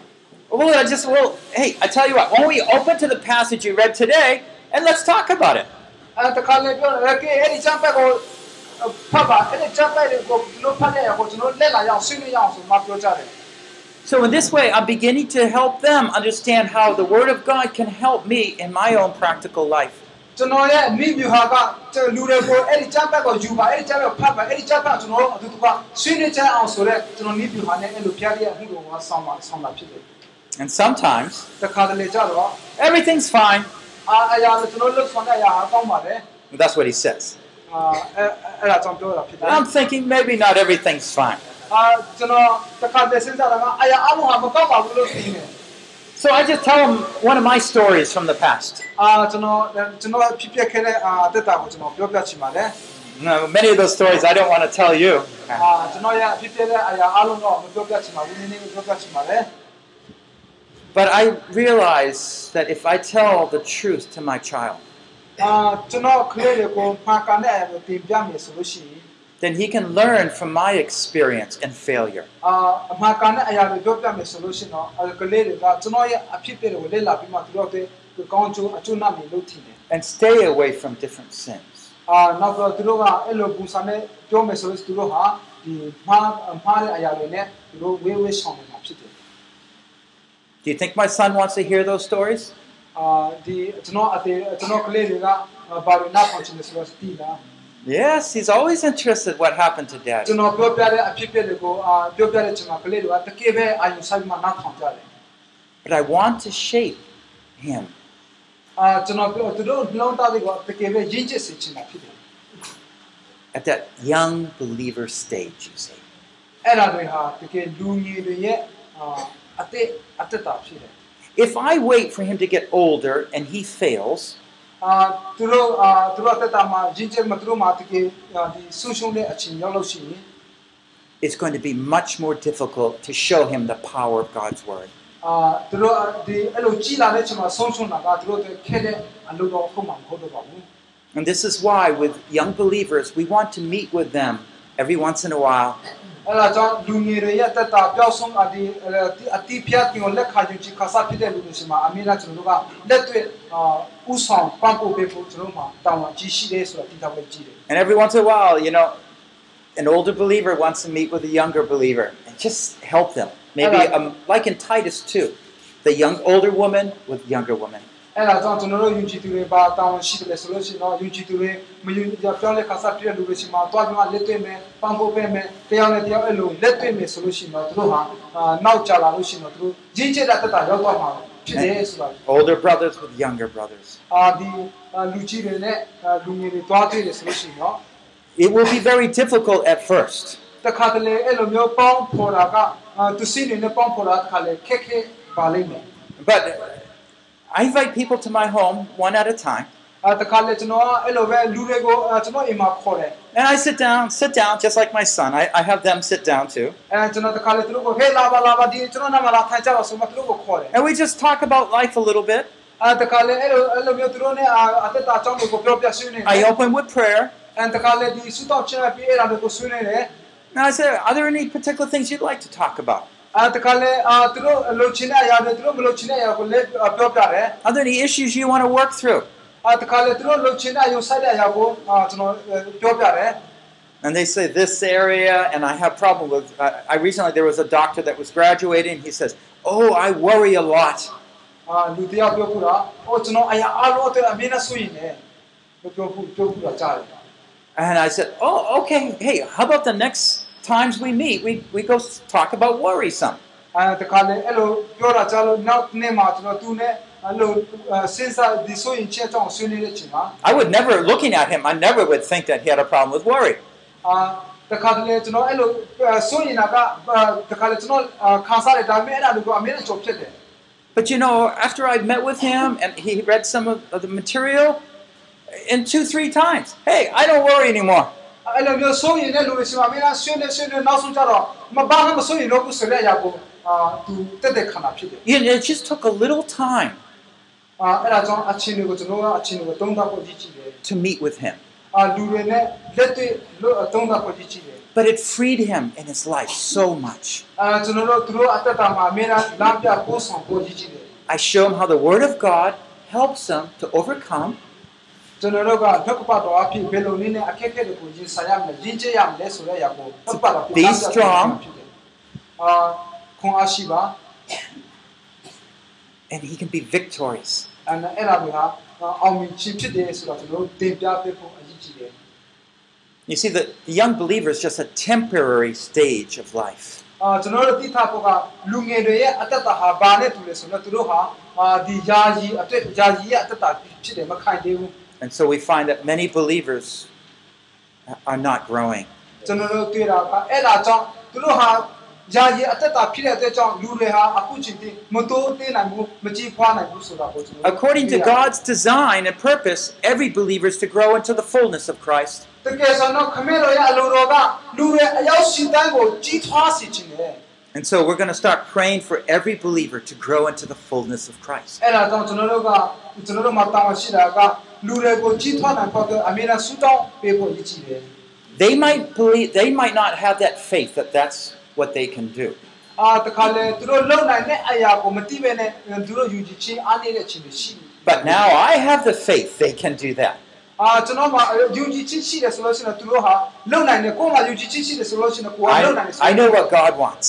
Well, I just, well, hey, I tell you what, why don't we open to the passage you read today and let's talk about it? အဲတခါလေပြောတယ်ကဲအဲ့ဒီချမ်းပတ်ကိုဖတ်ပါအဲ့ဒီချမ်းပတ်ကိုကျွန်တော်ဖတ်တဲ့အရာကိုကျွန်တော်လက်လာရအောင်ဆွေးနွေးရအောင်ဆိုမှပြောကြတယ် So, in this way, I'm beginning to help them understand how the Word of God can help me in my own practical life. ကျွန်တော်ရဲ့မိမြူဟာကလူတွေကိုအဲ့ဒီချမ်းပတ်ကိုယူပါအဲ့ဒီချမ်းပတ်ဖတ်ပါအဲ့ဒီချမ်းပတ်ကျွန်တော်တို့အတူတူကဆွေးနွေးကြအောင်ဆိုတော့ကျွန်တော်မိမြူဟာနဲ့အဲ့လိုဖျားရတဲ့အမှုတော်ကဆောင်းပါဆောင်းပါဖြစ်တယ် and sometimes everything's fine. That's what he says. I'm thinking maybe not everything's fine. So I just tell him one of my stories from the past. No, many of those stories I don't want to tell you. But I realize that if I tell the truth to my child, then he can learn from my experience and failure. And stay away from different sins. Do you think my son wants to hear those stories? Yes, he's always interested what happened to dad. But I want to shape him. At that young believer stage, you see. If I wait for him to get older and he fails, it's going to be much more difficult to show him the power of God's word. And this is why, with young believers, we want to meet with them every once in a while အဲ့ဒါကြောင့်လူငယ်တွေရဲ့တက်တာပျောက်ဆုံးအဒီအတိဖျက်ကိုလက်ခါယူချီခါစားဖြစ်တဲ့လူတွေရှိမှာအမေကကျွန်တော်တို့ကလက်တွေ့အာဥဆောင်ပန်းပို့ပေးဖို့ကျွန်တော်တို့မှာတောင်းဝန်ကြီးရှိတယ်ဆိုတာသိထားဖို့ကြည့်တယ် And every once in a while, you know, an older believer wants to meet with a younger believer and just help them. Maybe Alright. um, like in Titus 2, the young older woman with younger woman. အဲ့ဒါကြောင့်ကျွန်တော်တို့ယုံကြည်သူတွေပါတောင်းဝန်ရှိတယ်ဆိုလို့ရှိရင်တော့ယုံကြည်သူတွေမယုံကြည်ပြောင်းလဲခါစားဖြစ်တဲ့လူတွေရှိမှာတွားပြီးမှလက်တွေ့မယ်ပန်းပို့ပေးမယ်တရားနဲ့တရားအဲ့လိုလက်တွေ့မယ်ဆိုလို့ရှိရင်တော့သူတို့ဟာအာနောက်ကြလာလို့ရှိရင်တော့သူတို့ရင်းချက်တဲ့တက်တာရောက်သွားမှာဖြစ်တယ်ဆိုတာ Older brothers with younger brothers. အာဒီအာလူကြီးတွေနဲ့အာလူငယ်တွေတွားတွေ့တယ်ဆိုလို့ရှိရင်တော့ It will be very difficult at first. တခါတလေအဲ့လိုမျိုးပေါင်းဖော်တာကအာသူစီနေနဲ့ပေါင်းဖော်တာတခါလေခက်ခဲပါလိမ့်မယ် But I invite people to my home one at a time. အာတခါလေကျွန်တော်ကအဲ့လိုပဲလူတွေကိုအာကျွန်တော်အိမ်မှာခေါ်တယ် And I sit down, sit down, just like my son. I, I have them sit down too. အဲကျွန်တော်တခါလေသူတို့ကိုဟေးလာပါလာပါဒီကျွန်တော်နာမလာထိုင်ကြတော့ဆိုမှသူတို့ကိုခေါ်တယ် And we just talk about life a little bit. အာတခါလေအဲ့လိုအဲ့လိုမျိုးသူတို့နဲ့အာအသက်တာအကြောင်းတွေကိုပြောပြဆွေးနေတယ် I open with prayer. အဲတခါလေဒီစူတော့ချင်ပြီးအဲ့ဒါတွေကိုဆွေးနေတယ် And I say, Are there any particular things you'd like to talk about? Are there any issues you want to work through? And they say this area, and I have problem with. Uh, I recently there was a doctor that was graduating. He says, "Oh, I worry a lot." And I said, "Oh, okay. Hey, how about the next times we meet, we, we go talk about worry some. I would never, looking at him, I never would think that he had a problem with worry. But you know, after I met with him and he read some of the material, in two, three times, hey, I don't worry anymore. အဲ့လိုမျိုးဆိုရင်လည်းလူတွေရှိမှအမြဲတမ်းဆွေးနေဆွေးနေနောက်ဆုံးကျတော့မဘာမှမဆိုရင်တော့ဘူးဆိုတဲ့အရာကိုအာသူတက်တက်ခဏဖြစ်တယ် You know, it just took a little time အာအဲ့ဒါကြောင့်အချင်းတွေကိုကျွန်တော်ကအချင်းတွေကိုတုံးတာဖို့ကြည့်ကြည့်တယ် to meet with him. အာလူတွေနဲ့လက်တွေ့လို့တုံးတာဖို့ကြည့်ကြည့်တယ် But it freed him in his life so much. အာကျွန်တော်တို့သူတို့အသက်တာမှာအမြဲတမ်းလမ်းပြပို့ဆောင်ဖို့ကြည့်ကြည့်တယ် I show him how the Word of God helps him to overcome ကျွန်တော်တို့ကဓကပတ်တော်အဖြစ်ဘယ်လိုနည်းနဲ့အခက်အခဲတွေကိုရင်ဆိုင်ရမလဲရင်းချရမလဲဆိုတဲ့အရာကိုဓကပတ်တော် Be strong အာခွန်အားရှိပါ and he can be victorious. အဲ့ဒါအဲ့ဒါတွေဟာအောင်မြင်ခြင်းဖြစ်တယ်ဆိုတော့ကျွန်တော်တို့တင်ပြပေးဖို့အရေးကြီးတယ် You see, the, the young believer is just a temporary stage of life. အာကျွန်တော်တို့သိထားဖို့ကလူငယ်တွေရဲ့အတ္တတာဟာဘာနဲ့တူလဲဆိုတော့သူတို့ဟာအာဒီယာယီအတက်ယာယီရဲ့အတ္တတာဖြစ်တယ်မခိုင်သေးဘူး And so we find that many believers are not growing. ကျွန်တော်တို့တွေ့တာကအဲ့ဒါကြောင့်သူတို့ဟာယာယီအသက်တာဖြစ်တဲ့အတွက်ကြောင့်လူတွေဟာအခုချိန်ထိမတိုးသေးနိုင်ဘူးမကြည်ဖွားနိုင်ဘူးဆိုတာကိုကျွန်တော်တို့ According to တွေ့ရတယ် God's design and purpose, every believer is to grow into the fullness of Christ. တကယ်ဆိုတော့ခမေတော်ရဲ့အလိုတော်ကလူတွေအရောက်ရှိတန်းကိုကြီးထွားစေခြင်းလေ And so we're going to start praying for every believer to grow into the fullness of Christ. အဲ့ဒါကြောင့်ကျွန်တော်တို့ကကျွန်တော်တို့မှာတာဝန်ရှိတာကလူတွေကိုကြီးထွားနိုင်ဖို့အတွက်အမြဲတမ်းဆုတောင်းပေးဖို့ရည်ကြည်တယ် They might believe they might not have that faith that that's what they can do. အာတခါလေသူတို့လုံနိုင်တဲ့အရာကိုမသိဘဲနဲ့သူတို့ယူကြည်ခြင်းအားနည်းတဲ့ခြင်းတွေရှိတယ် But now I have the faith they can do that. အာကျွန်တော်မှာယူကြည်ခြင်းရှိတယ်ဆိုလို့ရှိရင်သူတို့ဟာလုံနိုင်တယ်ကိုယ်မှာယူကြည်ခြင်းရှိတယ်ဆိုလို့ရှိရင်ကိုယ်ကလုံနိုင်တယ်ဆို I, I know what God wants.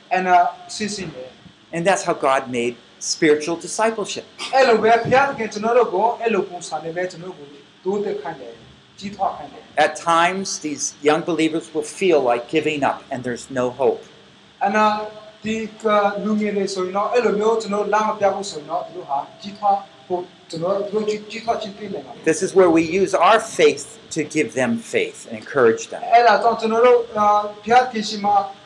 and that's how God made spiritual discipleship. At times, these young believers will feel like giving up and there's no hope. This is where we use our faith to give them faith and encourage them.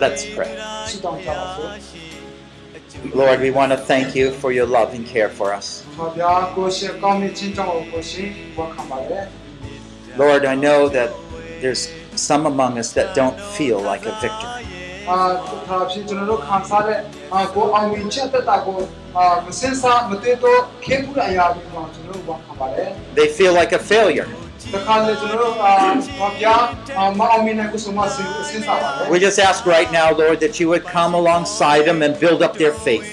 Let's pray. Lord, we want to thank you for your love and care for us. Lord, I know that there's some among us that don't feel like a victor. They feel like a failure the college We just ask right now, Lord, that you would come alongside them and build up their faith.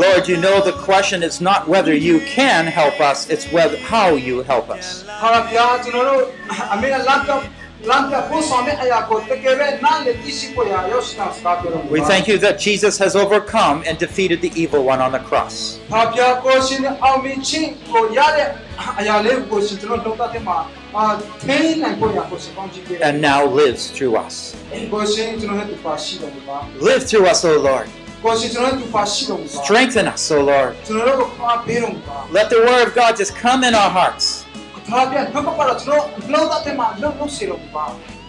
Lord, you know the question is not whether you can help us, it's whether how you help us. We thank you that Jesus has overcome and defeated the evil one on the cross. And now lives through us. Live through us, O Lord. Strengthen us, O Lord. Let the word of God just come in our hearts.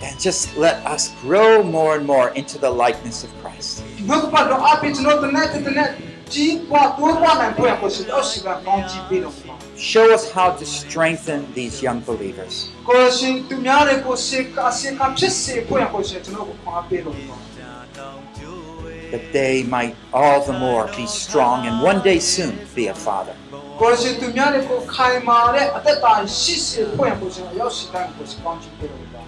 And just let us grow more and more into the likeness of Christ. Show us how to strengthen these young believers. That they might all the more be strong and one day soon be a father. ကိုရှင်သူများတွေကိုခိုင်မာတဲ့အသက်တာရှိစေဖို့ရကိုရှင်အရောက်ရှိတိုင်းကိုရှင်ကောင်းချီးပေးတော်မူပါ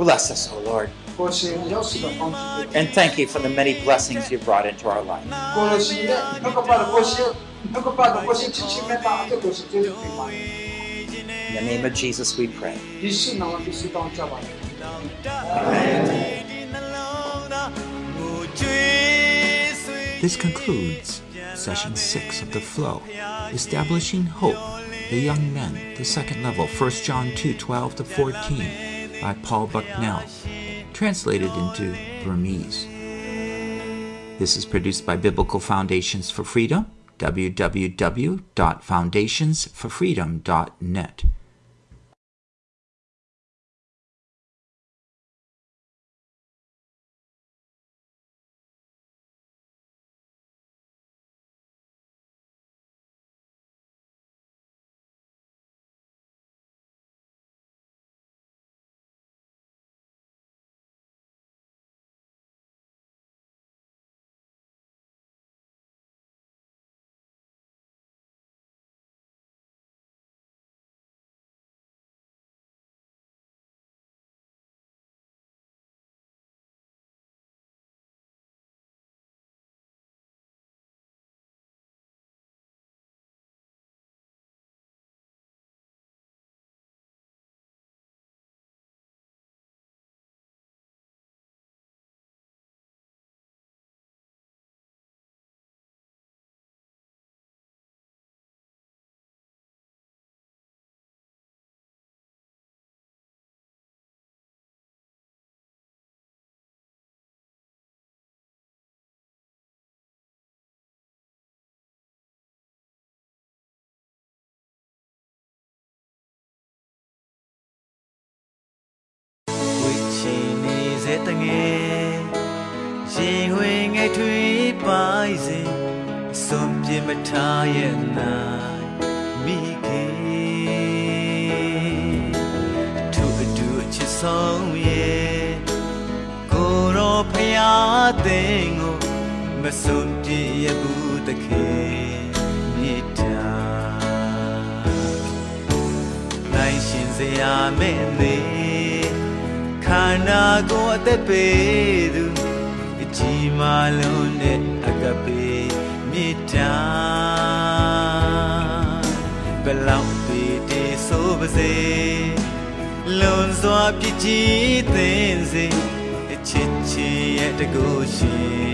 Bless us, O Lord, ကိုရှင်အရောက်ရှိတော့ကောင်းချီးပေး and thank you for the many blessings you brought into our life. ကိုရှင်ရဲ့နှုတ်ကပတ်ကိုရှင်နှုတ်ကပတ်ကိုရှင်ချစ်ချစ်မြတ်တာအသက်ကိုရှင်ကျေးဇူးတင်ပါတယ် In the name of Jesus, we pray. ယေရှုနာမနဲ့ဆုတောင်းကြပါတယ် This concludes session six of The Flow. Establishing Hope, the Young Men, the second level, 1 John 2 12 to 14, by Paul Bucknell, translated into Burmese. This is produced by Biblical Foundations for Freedom, www.foundationsforfreedom.net. se t ငယ်ရင်ဝင်ငယ်ထွေးပိုင်စေစွန်ပြမထားရဲ့နိုင်မိခေသူအတူအချစ်ဆုံးရဲ့ကိုရောဖျားတဲ့ကိုမစွန်ပြရဲ့ဘူးတခေမြေတာနိုင်ရှင်စရာမဲ့နေခ န္ဓာကိုယ်အသက်ပေးသူအကြီးမားလုံးနဲ့အကပေမေတ္တာဘလောက်ပေတေဆိုပါစေလွန်စွာပြည့်ကြည်သင်စေအချစ်ချစ်ရဲ့တကူရှင်